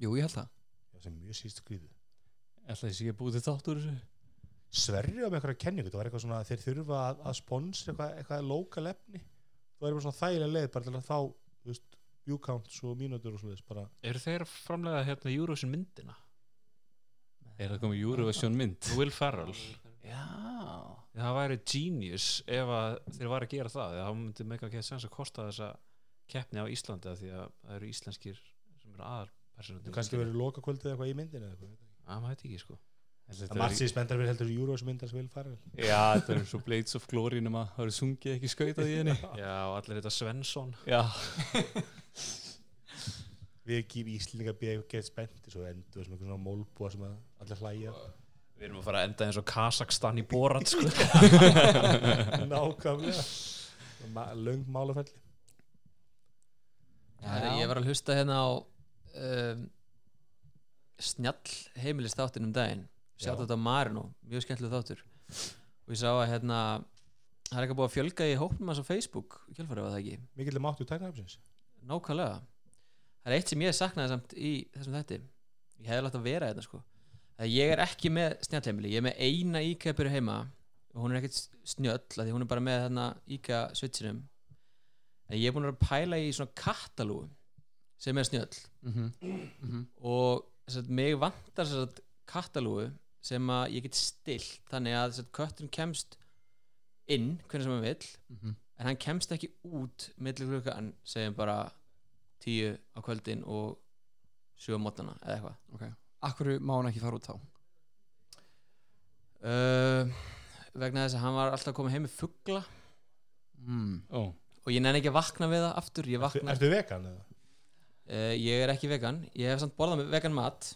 Jú, ég held það. Já, sem er mjög síst skrýðu Ætla þessi ekki að búið til þáttur þessu? Sverri á með eitthvað kenningu, það var eitthvað svona að þeir þurfa að, að sponsra eitthvað, eitthvað lokal efni. Það var eitthvað svona þægilega leið bara til að þá þú veist, view counts og mínútur og svona bara Eru þeir að framlega hérna Eurovision myndina? Er það komið Eurovision mynd? Will Ferrell Það væri genius ef að þeir var að gera það þá myndi mega ekki að sens að kosta þessa keppni á Íslandi af því að það eru íslenskir sem eru aðal þú kannski verið loka kvöldið eitthvað í myndinu eða eitthvað að maður veit ekki sko. Það sér spendar fyrir heldur Eurovision myndar sem vil fara Já, þetta er og Blades of Glory nema það eru sungið ekki skautað í henni. Já, og allir þetta Svensson. Já, við ekki í Íslinga býða eitthvað gett spendi svo endur sem eitthvað svona mólbúa sem að allir hlæja Við erum að fara að enda eins og Kazakstan í Borat sko. Nákvæmlega. Ma löng málafelli Ég var að hlusta hérna á um, snjall heimilis þáttin um daginn. Já. Sjátt þetta á Marino, mjög skemmtileg þáttur. Og ég sá að hérna það er eitthvað búið að fjölga í hópnum hans á Facebook í kjölfarið var það ekki, mikill máttu tæknarhafsins nákvæmlega. Það er eitt sem ég saknaði samt í þessum þætti. Ég hefði látt að vera þetta sko að ég er ekki með snjallheimili ég er með eina IKEA byrju heima og hún er ekkert snjöll af því hún er bara með þarna IKEA switchinum en ég er búin að að pæla í svona katalúgu sem er snjöll mm -hmm. og þess að mig vantar þess að katalúgu sem að ég get stilt þannig að að kötturinn kemst inn hvernig sem hann vill Mhm. en hann kemst ekki út millir klukkan segjum bara tíu á kvöldin og sjö á mótana eða eitthvað Ok, akkur má hann ekki fara út þá? Uh, vegna þess að hann var alltaf koma heim með fuggla mm. ó, og ég nenni ekki að vakna við það aftur ég, Ertu, vakna, ertu vegan eða? uh, ég er ekki vegan. Ég hef samt borðað með vegan mat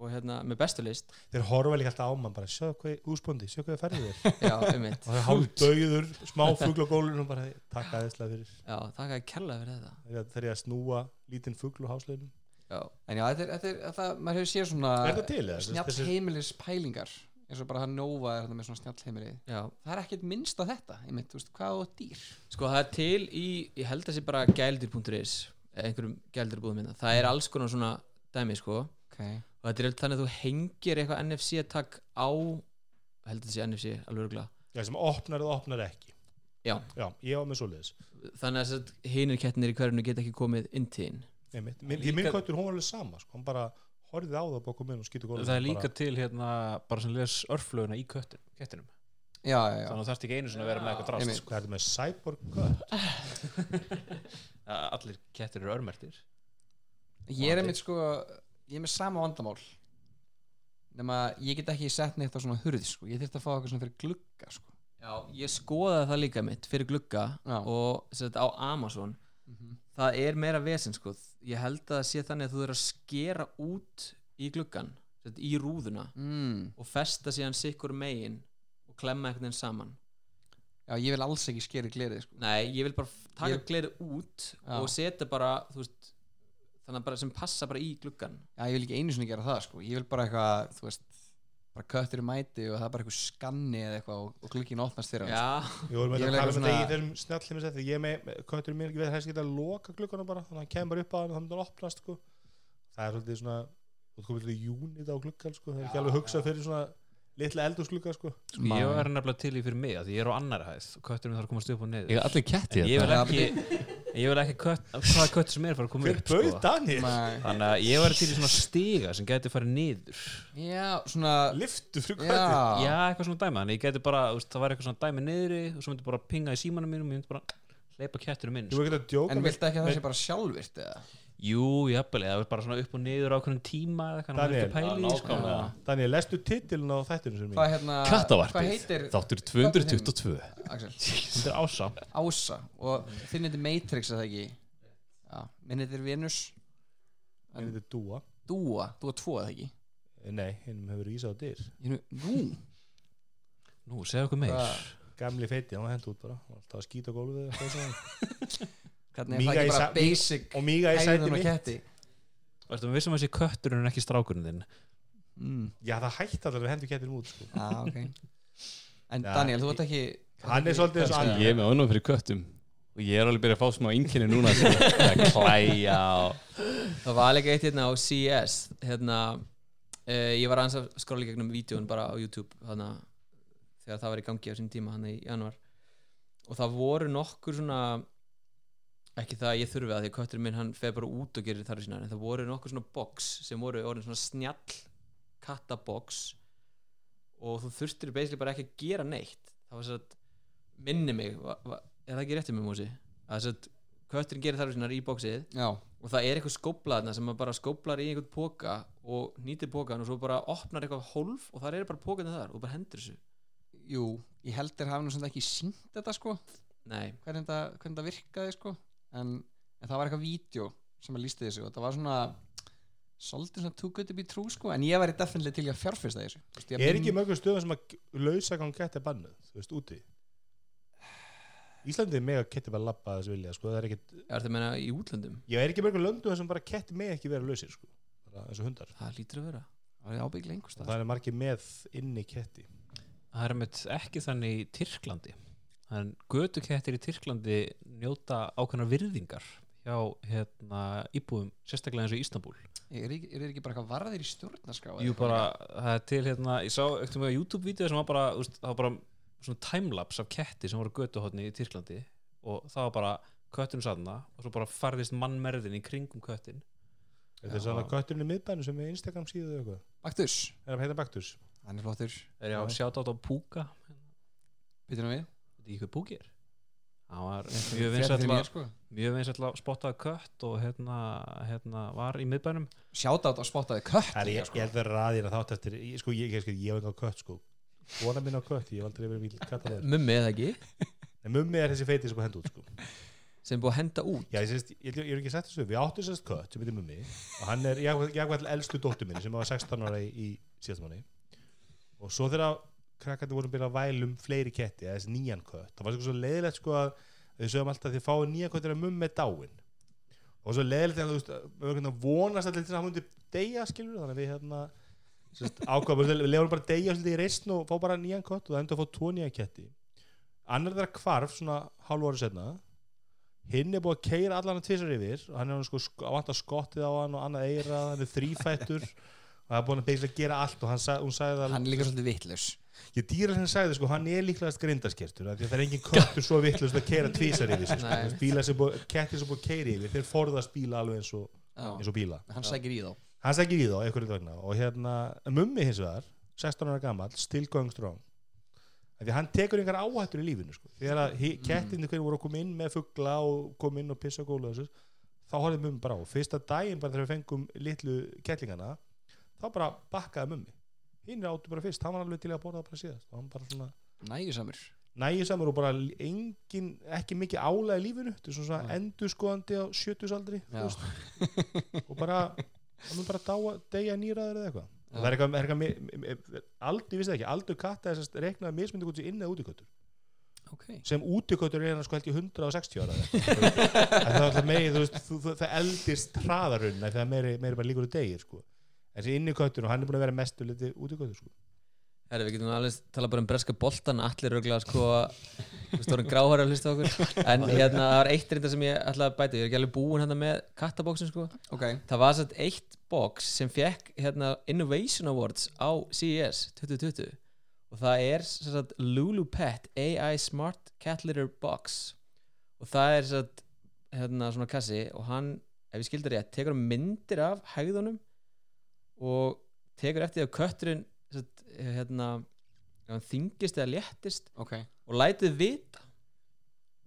og hérna með bestu list þeir horfa líka alltaf á mann bara sjá hvað úsbóndi, sjá hvað þið færið þér. Já, um mitt og það er hálf döður, smá fugl á gólunum bara takk aðeinslega fyrir. Já, þakka ég kærlega fyrir þetta. Þegar eru að snúa lítinn fugl á hásleginum já, En já, þetta er, þetta er, þetta, maður hefur séð svona er það til eða? snjall Þessi- heimilis pælingar eins og bara það Nova er þetta með svona snjall heimili já. Það er ekkert minnst á þetta þú veist, hvað á dýr? Sko það er til í, ég held að sé bara gældir.is eða einhverjum gældirbúðum minna það er alls konar svona dæmi sko. Og okay. þetta er þannig að þú hengir eitthvað NFC takk á held að þetta sé NFC alveg örgulega Já, sem opnar eða opnar ekki. Já. Já, ég var með svoleiðis. Þannig að hinir kettinir í hverjunu geta ekki komið inn til Einmitt. Minn- Því minn köttur, hún var alveg sama sko. hann bara horfið á það bókum minn og skýtur gólunum Það er líka til hérna bara sem les örflöguna í köttin, kettinum já, já, já. þannig að þú þarft ekki einu sinni að vera með eitthvað drast sko. Hvað er með cyborg kött? Allir kettir eru örmertir ég er einmitt sko ég er með sama vandamál nema ég get ekki sett neitt á svona hurð sko. ég þurft að fá eitthvað svona fyrir glugga sko. Já, ég skoðaði það líka mitt fyrir glugga Já. og sett, á Amazon það er meira vesen sko ég held að það sé þannig að þú þurf að skera út í gluggan í rúðuna mm. og festa síðan sikkur megin og klemma veginn saman já, ég vil alls ekki skeri glerið sko. Nei, ég vil bara taka Ég- gleri út Já. og setja bara veist, þannig að bara sem passa bara í gluggan já, ég vil ekki einu sinni gera það sko. ég vil bara eitthvað, þú veist bara köttur í mæti og það er bara eitthvað skanni eða eitthvað og, og glugginn opnast fyrir hann Já, Við vorum Ég að tala um þetta í þessum snjallinu setti Ég er með kötturinn minn, ég veit að hægst geta að loka gluggana bara Þannig að hann kemur upp á hann og hann myndi að opnast sko. Það er svolítið svona Þú komið til unit á gluggan sko. Það er ekki alveg hugsað fyrir svona litla eldúsglugga sko. Sko, ég var nefnilega til í fyrir mig því ég er á annari hæð og kötturinn þarf að komast upp og niður Ég er allir ketti En ég vil þetta ekki, ég vil ekki kött, hvaða köttur sem er fara að koma upp sko. Þannig að ég var til í svona stiga sem gæti farið niður. Já, svona Liftu fyrir köttur já, já, eitthvað svona dæmi, þannig að ég gæti bara veist, það var eitthvað svona dæmi niðri og svo myndi bara pinga í símanum mínum og ég myndi bara hleypa ketturum inn Þú sko. en viltu ekki að það sé bara sjálfvirt eða jú, jafnvel, eða bara svona upp og niður á okkur tíma eða að pæla í, já, sko. Daniel, lestu titilin á þættinu sem hvað mín hérna hvað Kattavarpið, heitir þáttur 222 Axel. Þetta er ása. Ása og þinn heitir Matrix eða ekki? Já, minn heitir Venus. Hann heitir Dúa. Dúa, Dúa 2 eða ekki? Nei, hinn hefur ísa á dyr. Ég nú, nú, segðu okkur meir? Gamli feiti, hann hent út bara. Hann var Alltaf að skýta gólfið og. Hvernig er það ekki bara basic Og míga í sæti mitt ketti Ertu með vissum að þessi kötturinn en ekki strákurinn þinn mm. Já, það hætti allir að hendur kettir út sko. ah, okay. en Já, Daniel, þú ert ekki Hann er svolítið eins og Andri. Ég er með önum fyrir köttum og ég er alveg byrjað að fá smá einkenni núna sem að klæja og það var líka eitt hérna á CES hérna uh, ég var aðeins að skróla í gegnum vídjón bara á YouTube þarna, þegar það var í gangi á sín tíma hann í januar og það voru nokkur svona ekki það að ég þurfi að því að kötturinn minn hann fer bara út og gerir þarf sínar en það voru nokkur svona box sem voru orðin svona snjall kattabox og þú þurftir basically bara ekki að gera neitt. Það var svo að minni mig er það ekki réttið með músi að svo að kötturinn gerir þarf sínar í boxið já, og það er eitthvað skóplaðna sem maður bara skóplar í einhvern póka og nýtir pókan og svo bara opnar eitthvað hólf og það er bara pókanu þar og bara hendur þessu. Jú, ég held þér hafa nú svona ekki sínt þetta sko. Nei, hvernig þetta, hvernig þetta virkaði sko en, en það var eitthvað vídeo sem að lísti þessu og það var svona svolítið svona too good to be true sko. En ég væri definitely til að fjárfesta í þessu. Þú veist, ég Er ekki mörgum stöðum sem að lausa gang ketti bannuð, þú veist, úti. Íslandi er mega ketti bara labba þess vilja, sko, það er ekkit er það að meina í útlöndum? Ég er ekki mörgum löndum sem bara ketti með ekki vera lausir, sko. Bara eins og hundar. Það lítur að vera. Það er ábygglega einhvers og staðar. það er margir með inni ketti. Það er með ekki þannig í Tyrklandi en götukettir í Tyrklandi njóta ákveðna virðingar hjá hérna, íbúðum sérstaklega eins og í Ístanbúl. Er, er ekki bara eitthvað varðir í stjórnarskrá eða Jú bara, það er til hérna ég sá eftir með YouTube-vídeó sem var bara veist, það var bara svona timelapse af ketti sem voru götuhotni í Tyrklandi og það var bara kötturinn sanna og svo bara farðist mannmerðin í kringum köttin. Þetta er svona kötturinn í miðbænu sem er Instagram síðu eða eitthvað? Baktus, Er það heita Baktus? hann er flottur. Er ég á sjátt á Púka? Býtum við veit ekki hvað Púki er hann var mjög að mér, sko. mjög vinsæll að spottaði kött og hérna, hérna var í miðbænum. Shoutout á spottaði kött er ég, sko. ég held að ræðir að þátt eftir ég, sko, ég, ég, ég, ég hef enga kött sko. Vona minn á kött, ég hef aldrei verið mjög kattar mummi eða ekki? En mummi er þessi feiti sem búið hend út sko. Sem búið að henda út? Já, ég, sést, ég, ég er ekki sagt þessu, við áttum sérst kött sem heitir mummi og hann er, ég var elstu dóttur minni sem var 16 ára í, í síðast manni og svo þegar krakkandi voru að byrja að vælum fleiri ketti eða þessi nýjan kött, það var sko svo leiðilegt sko að þau sögum alltaf að þið fáið nýjan kött þegar mummi dáin. Og svo leiðilegt að þú veist, við að vonast allir til að hann myndi deyja skilur þannig að við hérna ákvaðum, við lefum bara að deyja svolítið í reisn og fá bara nýjan kött og það endur að fá tvo nýja ketti. Annar þeirra hvarf svona hálfu ári setna hinn er búið að keira allan að tvisar yfir og hann er sko sk- að skottið á hann og annað eira, hann er þrýfættur og það er búin að gera allt og hann, hún sagði það Hann er líka svolítið vitlaus ég dýra sem sagði sko, hann er líklegast grindaskertur því að það er engin köttur svo vittlust að keira tvisar yfir sig, sko. Bílar sem búið, kettir sem búið að keira yfir þeir forðast bíla alveg eins og, eins og bíla. Hann sækir í þá. Hann sækir í þá, einhverju vegna. Og hérna, mummi hins vegar 16 ára gamall, still going strong. Því hann tekur einhver áhættur í lífinu sko. þegar að Mm. hi- kettirnir hverju voru að koma inn með fugla og koma inn og pissa góla og þessu þá horfði mummi bara á. Fyrsta daginn bara þegar við fengum litlu kettlingana þá bara bakkaði mummi hinn áttu bara fyrst, hann var alveg til að borða það bara síðast og hann bara svona nægisamur. Nægisamur og bara engin, ekki mikið álega í lífinu þetta er svona Nei. endurskoðandi á sjötusaldri og bara hann mun bara dáa, deyja nýraður eða eitthvað. Það er eitthvað, er eitthvað aldur, ég vissi það ekki, aldur katta þess að reiknaði mismyndi út í inn eða útiköttur ok. Sem útiköttur er hann sko held ég 160 ára það er alltaf þú, það eldist hraðarunna þegar meiri, meiri bara líkur úr degir sko. Þessi inni köttur og hann er búin að vera mestu liti útiköttur sko. Herri, við getum alveg tala bara um breska boltan allir röglega sko við stórum gráhæra að hlusta okkur. En hérna það var eitt reynda sem ég ætlaði að bæta ég er ekki alveg búinn hérna með kattabóksin sko. Ok. Það var satt eitt box sem fekk hérna Innovation Awards á CES 2020 og það er sem sagt Lulu Pet AI Smart Cat Litter Box. Og það er sem sagt hérna svona kassi og hann ef ég skildi rétt tekur myndir af hægðunum og tekur eftir að kötturinn sem sagt, hérna þingist eða léttist ok. og lætið vita.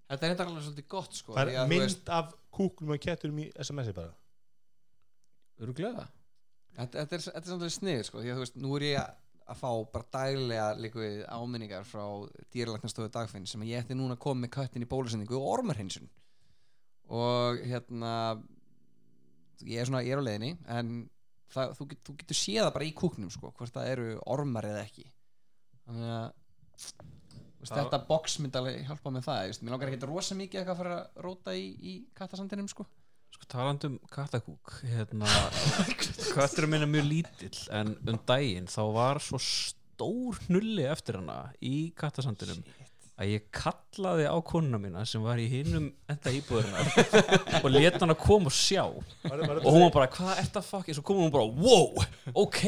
Þetta er þetta alveg svolítið gott sko það því er þú mynd veist, af kúklum og ketturum í SMS-i bara. Öruglega þetta, þetta er þetta er svolítið snið sko því að þú veist nú er ég að að fá bara daglega líka við áminningar frá dýralæknastofu dagfinn sem að ég ætti núna að koma með köttin í bólusendingu og ormarhinsun og hérna ég er svona, ég er á leiðinni en það, þú, get, þú getur séð það bara í kúknum sko, hvort það eru ormar eða ekki. Þannig að Það- þetta box myndi alveg hjálpa með það, ég veist, mér langar ekki rosa mikið eitthvað að fara að róta í, í kattasandinum sko. Sko talandi um kattakúk hérna, Kötturinn minn er mjög lítill en um daginn þá var svo stór hnulli eftir hana í kattasandinum að ég kallaði á konuna mína sem var í hinum enda íbúðurinnar og leta hana koma og sjá og var, var, hún var bara, hvað ert að fucking svo kom hún bara, wow, ok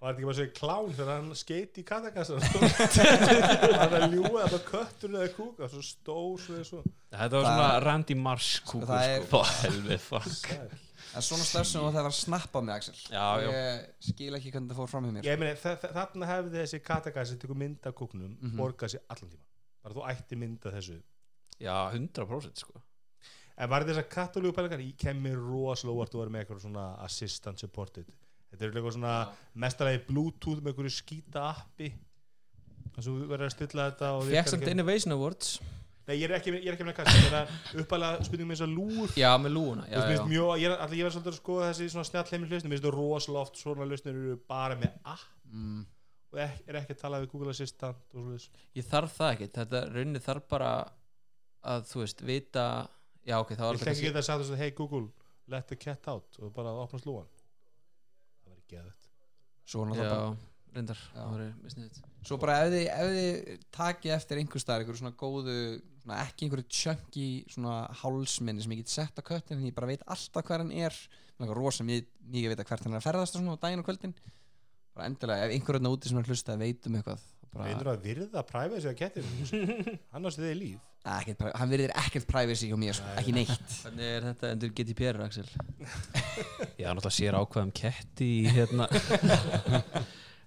var þetta ekki bara svo klán þegar hann skeiti í kattakassan hann er að ljúa það köttur eða kúka svo stór svo eða svo þetta var svona Randy Marsh kúkur það er- sko. helvið fuck Sæl. en svona stöðsum og það var að snappa með Axel Já, já. ég skil ekki hvernig það fór fram hjá mér ég meni, þa- þa- þarna hefði þessi kattakassi tekur mynd af kúknum Mhm. borgað sér allan tíma bara þú ætti mynd af þessu. Já, 100% sko. En var þess að katalógu pælingar ég kemur rosalega óvart að vera með eitthvað svona assistant supported. Þetta er eitthvað svona mestarlega bluetooth með eitthvað skýta appi. Þess að þú verður að stilla þetta og fekk virkar samt ekki- Innovation Awards. Nei, ég er ekki, ég er ekki með kassi það er uppalega spurningum eins og lúr já með lúuna Þú já, já. mjög, ég allir, ég verð svolítið að skoða þessi svona snjall heimil hlustnir, mér finnst það rosalega oft svona hlustnir eru bara með app. Mm. Og er ekki að tala við Google Assistant og svona ég þarf það ekki. Þetta rauninni þarf bara að þú veist vita já ok þá er Ég þetta ekki geta að sagða þess að hey Google, let the cat out. Og bara opna slúan Það verður geðvægt svo, náttúrulega bara, reyndar. Það var svo bara ef þið, ef þið taki eftir einhver staðar einhver svona góðu svona ekki einhverju chunky svona hálsminni sem ég get sett á köttin en ég bara veit alltaf hver hann er. Rosa mikið mikið að vita hvert hann er að ferðast og svona á daginn og kvöldin bara endilega ef einhver öðna úti sem er að hlusta veit um eitthvað bara, Reyndur að virða privacy að kettir annars er þið líf. Ekkert, hann verðir ekkert privacy hjá mér sko, ekki neitt. Hvernig er þetta endur GDPR Axel? Já, náttúrulega sér ákveðum ketti hérna.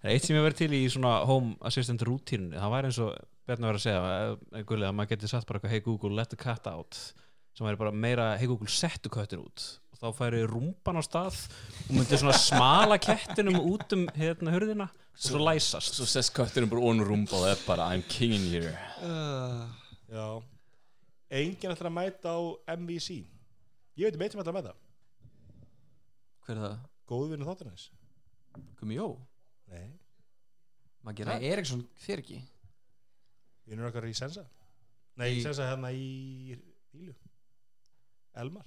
Er Eitt sem ég verið til í svona home assistant rútínunni það væri eins og Bjarni var að segja eh, að maður geti satt bara eitthvað hey Google let the cat out. Sem væri bara meira hey Google settu köttin út þá færi rúmban á stað og myndi svona smala kettinum út um hérna hurðina og svo læsast. Svo sest kötturinn bara ón rúmb og það er bara I'm king in here uh, Já. Enginn ætlar að mæta á MVC Ég veit um eitt sem ætlar að mæta. Hver er það? Góðvinni þáttarins. Gumi Jó? Nei, gera Eriksson fyrir ekki. Vinnur okkar í Sensa. Nei, Í- Sensa hérna í Ílu Elmar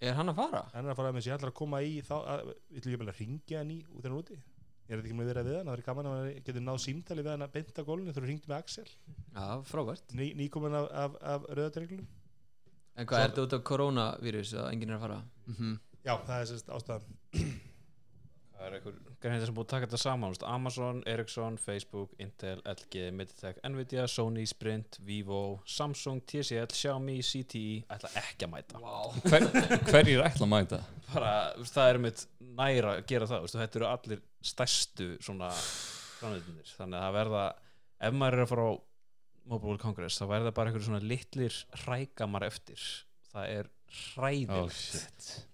er hann að fara? Hann er að fara með sér ætlar að koma í þá að, ég bara að ringja hann í út hann er úti? Ég er þetta ekki með að vera við hann? Það er gaman að maður getur náð símtali við hann að beinta gólunni þegar þú ringdi með Axel. Já frábært. Ný, Nýkomin af, af, af rauðadreglunum en hvað er þetta út af koronavírus að enginn er að fara? mm Já, það er sérst ástæðan er einhver greinir sem búið að taka þetta saman veist, Amazon, Ericsson, Facebook, Intel, LG, Mediatek, Nvidia, Sony, Sprint, Vivo, Samsung, TCL, Xiaomi, CTE ætla ekki að mæta wow. Hver, Hverjir ætla að mæta? bara, þú veist, það er mitt næra að gera það, þú veist, þetta eru allir stærstu svona framleitinir, þannig að það verða ef maður er að fara á Mobile World Congress það bara einhverjum svona litlir hrægamar eftir það er hræðilegt oh.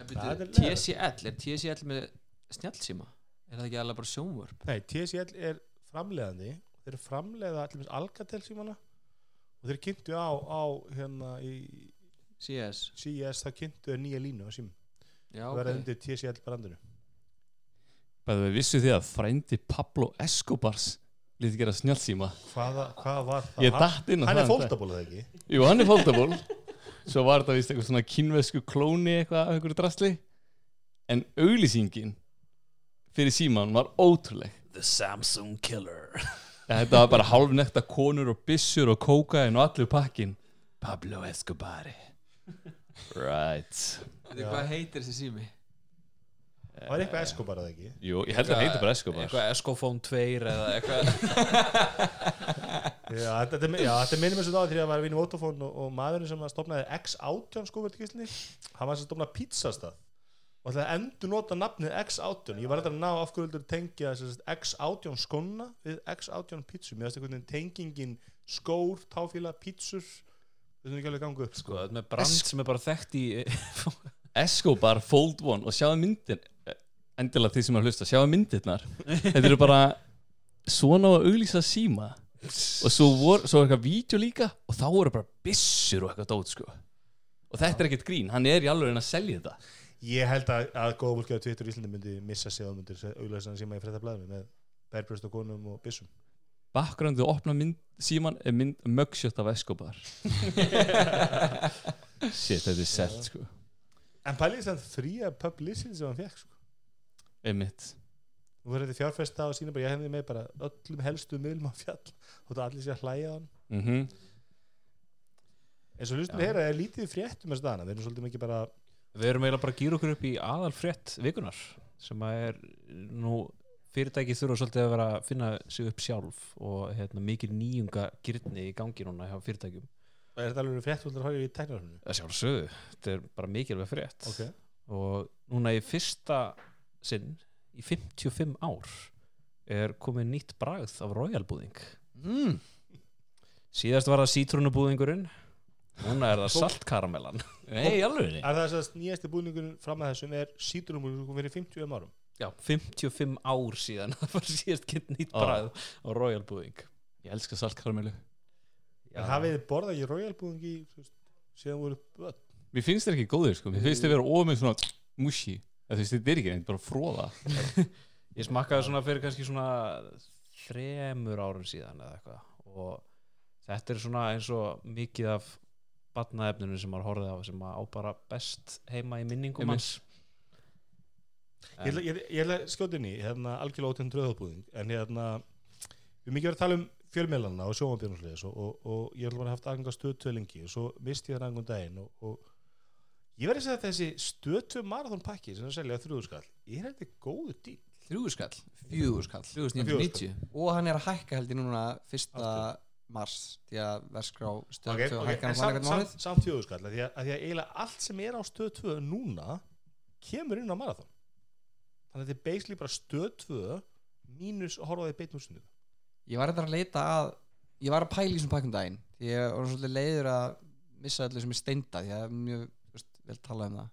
TCL, er TCL með snjallsíma? Er það ekki alveg bara sjónvörp? Nei, TCL er framleiðandi þeir eru framleiða allir Alcatel símana og þeir kynntu á, á hérna í CS? CES það kynntu þeir nýja línu á sím Já, það ok undir TCL brandinu Bæðu við vissu því að frændi Pablo Escobars lítið gera snjálsíma Hvaða, hvað var það? Ég datt inn á hann það er um fólktabólað ekki Jú, hann er foldable Svo var þetta vist eitthvað svona kínvesku klóni eitthvað af einhverju drasli En auglýsingin fyrir síman var ótrúleg. The Samsung Killer. Ja, Þetta var bara hálfnekta konur og byssur og kókain og allur pakkin Pablo Escobari Right. Veitu, Hvað heitir þessi sími? það var eitthvað Escobar að ekki? Jú, ég held að það heitir bara Escobar. Eitthvað Escofone 2 eða eitthvað. Já, þetta, þetta, er- þetta minnum eins og það því að var vinni Vodafone og, og maðurinn sem X18 sko verður kistli hann var sem stopnaði pizzastað og ætlaði að endur nota nafnið X18 ég var þetta að ná af hverju vildur tengja X18 skonna við X18 pizzu mér einhvern veginn tengingin skór, táfíla, þetta er ekki alveg gangu upp Sko, sko. með brand sem er bara þekkt í Escobar Fold One. Og sjáðu myndir endilega því sem er að hlusta, sjáðu myndirnar. Þetta eru bara svona að auglýsa síma. Og svo voru, svo er eitthvað vídeo líka og þá voru bara byssur og eitthvað dót sko. Og þetta er ekkert grín, hann er í alveg að selja þetta ég held að, að góða fólki á Twitter í Íslandi myndi missa sig að myndir auðvitað sem ég frétta blæðinu með bærbröst og konum og byssum. Bakgröndu opna mynd, síman er mynd mugshot af Escobar. Shit, þetta er selt sko. En pælið þess að fría publicity sem hann fekk sko. einmitt. Nú verður þetta fjárfesta og sína bara ég hefði með bara öllum helstu miðlum á fjall og það allir sé að hlæja á hann. Mm eins og hlustum Já. heyra er lítið fréttum með staðana við erum svolítið mikið bara Við erum eiginlega bara að gýra okkur upp í aðalfrétt vikunar sem að er nú fyrirtæki þurfa svolítið að vera að finna sig upp sjálf og hérna, mikil nýjunga gyrni í gangi núna hjá fyrirtækjum. Er þetta alveg frétt og það er í teknarhörnu Það sjálfsögðu, þetta er bara mikilvæg frétt. Ok. Og núna í fyrsta sinn í 55 ár er komið nýtt bragð af royalbúðing mm. síðast var það sítrúnubúðingurinn núna er það saltkaramellan Nei, alveg er það þess að nýjasti búningurinn fram að þessum er sítunum og fyrir 50 um árum. Já, 55 ár síðan það var síðast kynnt nýtt Ó. bragð á royalbúðing Ég elska saltkaramellu en hafið þið borðað í royal þú veist, síðan voru börn? Mér finnst þér ekki góðir sko. Mér finnst þér vera ofið svona mushi Þú veist, þetta er ekki neitt, bara fróða Ég smakkaði svona fyrir kannski svona þremur árum síðan eða eitthvað. Og þetta er svona eins og mikið af batnaefninu sem maður horfið á sem maður á bara best heima í minningum hans. Ég ég ég ætla að skjóta inn í hérna algjörlega ótegn dröðabúðing en hérna við erum mikið verið að tala um fjölmiðlana og sjómanbjörnusliðis og, og, og ég að haft aðgang að stöðtöð lengi og svo misti ég það aðgang um daginn og, og ég verði að segja að þessi stöðtöð marathon pakki sem það selja þrjúðu skall er þetta góðu dýl Þrjúðu skall, fjögur skall 4990 og hann er að hækka held ég núna fyrsta mars því að verskrá stöð okay, 2 okay, hækka en hann samt, hann samt, mánuð samt fjögur skall að því að, að eiginlega allt sem er á stöð 2 núna kemur inn á marathon. Þannig að þetta er basically bara stöð 2 mínus að horfa á því beitn úrstundu ég var eitthvað að leita að ég var að pæla í þessum pakkum daginn því ég var svolítið leiður að missa öllu sem er steinda því að mjög veist, vel talað um það.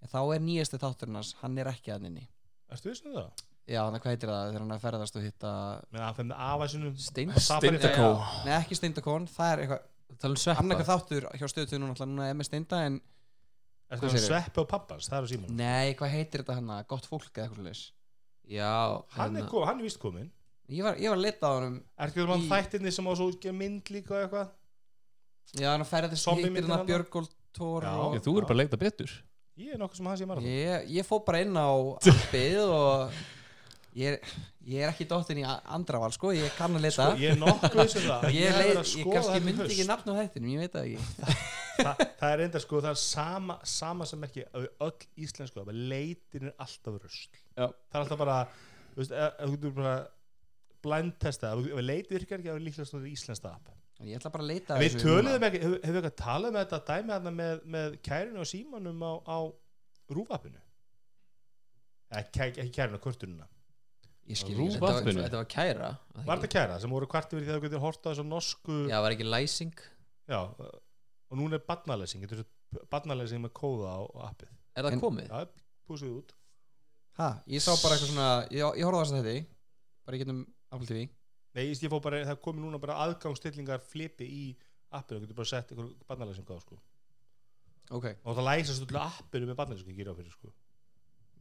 En þá er nýjasti þátturinn hans hann er ekki að inni Ertu vissum það? Já þannig hvað heitir það þegar hann er að ferðast og hitta Með að afasunum Stein- Steindakó nei ekki steindakon það er eitthvað um annarka þáttur hjá stöðtöðu núna er með steinda en Ertu Hvað að segirðu? sveppi á pappans, það er á síman nei hvað heitir þetta hann gott fólk eða eitthvað svolítið Já, Hann er, hérna- hann er vist komin ég var, ég var að leita á hann Ertu ekki um Í- þættinni sem á svo ekki mynd líka og eitthvað? Já hann hittir myndin hann þarna? að Björgóld Tór Já. og Ég, Þú eru bara að leita betur. Ég er nokkuð sem hann sé marathon. Ég, ég fór bara inn á appið og ég er, ég er ekki dóttin í andraval sko, ég kann að leta Sko, ég er nokkuð vissum það. Ég, leið, að ég kannski myndi haust. ekki nafn á þættinum, ég veit það ekki. Þa, Það er enda sko, það er sama, sama sem ekki að öll íslensku að leitin er alltaf rusl. Já. Það er alltaf bara þú veist, getur bara blind testa, ef leiti virkar ekki að líklega svona íslenskt app. Ég ætla bara að leita að Við töluðum ekki, hefur hef við eitthvað talað með þetta dæmi þarna með, með kærinu og símanum á, á rúfappinu? Ekki, ekki kærinu, kortununa ég skil ekki Þetta var, þetta var kæra Var þetta kæra sem voru kvart yfir því að þú getur horta á þessu norsku Já, var ekki læsing? Já, og núna er barnalesing Þetta er barnalesing með kóða á, appið. Er það En- komið? Já, búið út. Ha, ég sá bara eitthvað svona ég, ég horfði á þess að þetta bara í getum Apple TV Nei, ég ég fór bara, það komi núna bara aðgangsstillingar flipi í appinu og getur bara sett einhver barnalesing á sko. ok, og það læsast öllu appinu með ég fyrir sko.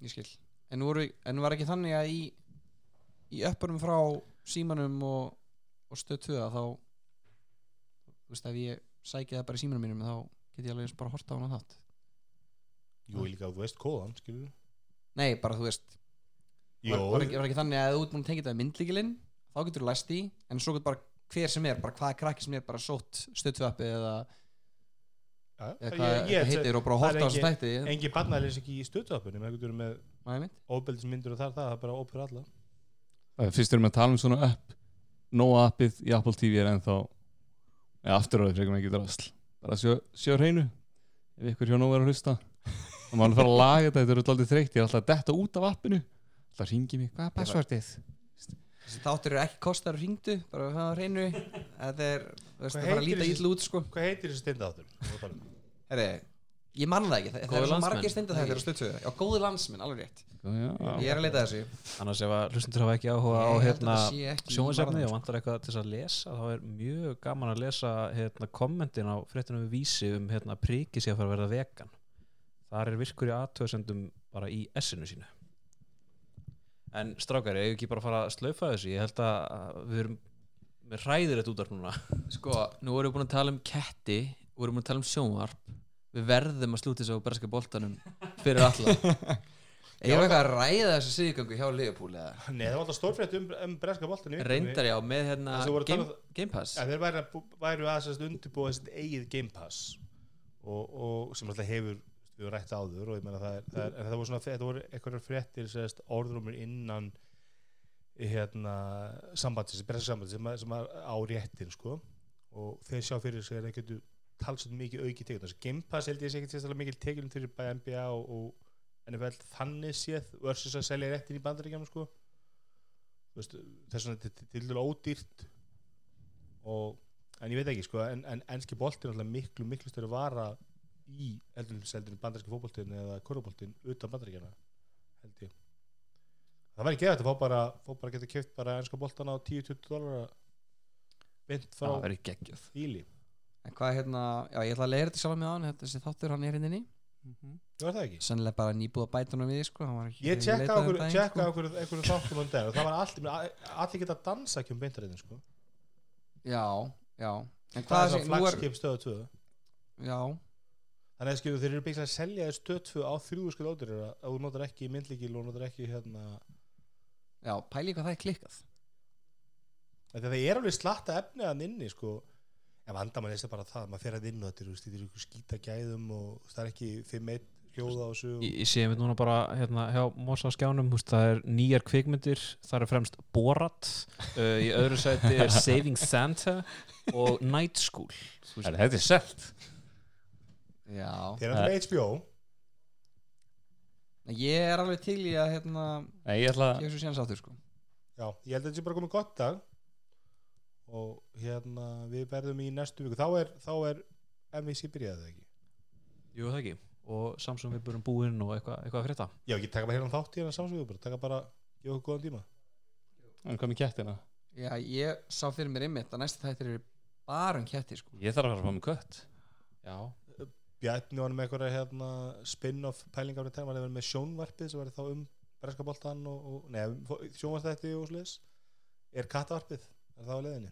ég skil. En, voru, en var ekki þannig að í í uppurum frá símanum og, og stöð 2 að þá þú veist ef ég sæki það bara í símanum mínum þá get ég alveg eins bara horta á hana þátt. Jú, líka þú veist kóðan, skilur nei, bara þú veist var, var, ekki, var ekki þannig að þú ert múin að tengja þetta við myndlíkilinn þá getur þú læst í en svo getur bara hver sem er bara hvaða krakki sem er bara sótt stöðtvappi eða, ja, eða ég, ég, heitir og bara horta á þessu engin- þætti. Engi barnalesing í stöðuappinu með óbeldismyndur og þar það, það er bara ópur alla. Það er Fyrst erum við að tala um svona app. Nóa appið í Apple TV er ennþá eða aftur á því frekar ekki drasl. Bara sjö á hreinu. Ef ykkur hjá Nóa er að hlusta. Þá má hann fara að laga þetta, þetta eru alltaf þreytt. Ég er alltaf að detta út af appinu. Alltaf ringi mig, hvað er passvörtið? þessi þáttur eru ekki kostar að ringdu bara að hafa hreinu. Þetta er, það fara að líta ítla út sko. Hvað heitir þessi steindaðáttur? Herri, ég man það ekki, það, það er svo margir stinda þetta á stöðtöðu já, góði landsminn, alveg rétt. Já, ég er að leita þessu. Annars ef að hlustundur hafa ekki áhuga á Ég hérna varðanum, og vantar eitthvað til að lesa þá er mjög gaman að lesa hérna, kommentin á fréttunum við vísi um hérna, priki sé að fara að verða vegan. Þar er virkur í aðtöðsendum bara í essinu sínu. En strákari, ef ekki bara að fara að slaufa þessu? Ég held að við erum með hræðir þetta útvarp núna. Sko, nú erum við búin að tala um ketti og erum búin að tala um sjónvarp Við verðum að slúta þessu á berska boltanum fyrir alla. Ég hef eitthvað að ræða þessu síðgangu hjá Liverpool eða? Nei, það var alltaf stórfrétt um, um breska boltan Reyndar já, með hérna Það sem voru að game, game Pass. Að þeir væri, að væru að undirbúa sitt eigið Game Pass. Og, og sem alltaf hefur við rætt áður og ég meina það er, það er en það voru svona, þetta voru einhverjar fréttir sérst orðrumur innan hérna sambandis, breska sambandis sem, sem að á réttin sko. Og þeir sjá fyrir sig að þeir getur talsað mikið auki tekjum. Þessi Game Pass held ég sé ekki sérstaklega mikið tekjum fyrir bæja NBA og, og NFL þannig séð versus að selja réttin í bandaríkjum sko. Þess vegna þetta er til dælu ódýrt og en ég veit ekki sko en, en enski boltin er alltaf miklu miklu störu vara í eldurseldinu bandaríski fótboltin eða korfuboltin utan bandaríkjana held ég. Það væri ekki að fá bara fá bara geta kjöft bara enska boltan á 10-20 dólar beint frá íli en hvað hérna, já ég ætla að leira þetta sjálf með hann þessi þáttur hann er hinninni það var það ekki? Sennilega bara bæta hann við sko ég tjekka um okkur sko. okkur einhverju þáttum um dag og það var allt allir geta að dansa ekki um beintarinn sko. Já, já. En það er sé, svo nú er flagskip stöðu 2 já, Þannig að skilju þeir eru byggt að selja þér stöðfu á þrjú skil ódur að þú notar ekki myndlíkil og notar ekki hérna já, pæli hvað það er klikkað. Það er alveg slatta efni að inni sko en vandamann er það bara það, maður fer að inn og þetta er, þetta er ykkur skýta gæðum og það er ekki 5-1 hljóða á þessu. Ég, ég sé mér núna bara hérna hjá Mosa skjánum húst, það er nýjar kvikmyndir það er fremst Borat uh, í öðru sæti er Saving Santa og Night School Þetta er selt. Já, Þeir eru alltaf HBO ég er alveg til í að hérna, Nei, ég ætla ég hef svo séns áttur sko. Já, ég held að þetta sé bara komið gott dag og hérna við verðum í næstu viku. Þá er, þá er MVC byrjaði ekki? Jú það ekki. Og Samsung við burum búinn og eitthvað eitthva að frétta. Já, ekki taka bara hérna þátt í hérna samsögu bara taka bara, gefa okkur góðan tíma. En hvað með kettina? já, ég sá fyrir mér einmitt að næsta þættir eru bara um ketti sko. Ég þarf að fara að fá með kött. Já, Bjarni var með einhverja hérna, spin-off pælingar hann var með sjónvarpið sem var þá um breska boltan og, og neða, sjónvarpið er kattavarpið, er það á leiðinni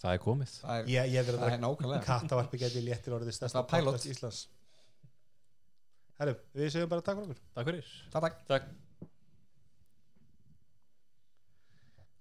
það er komið. Það er, ég, ég það er nákvæmlega. kattavarpið geti léttir orðið stærsta podcast Íslands. Herru, við segjum bara takk fyrir okkur. Takk fyrir. Takk, takk. Takk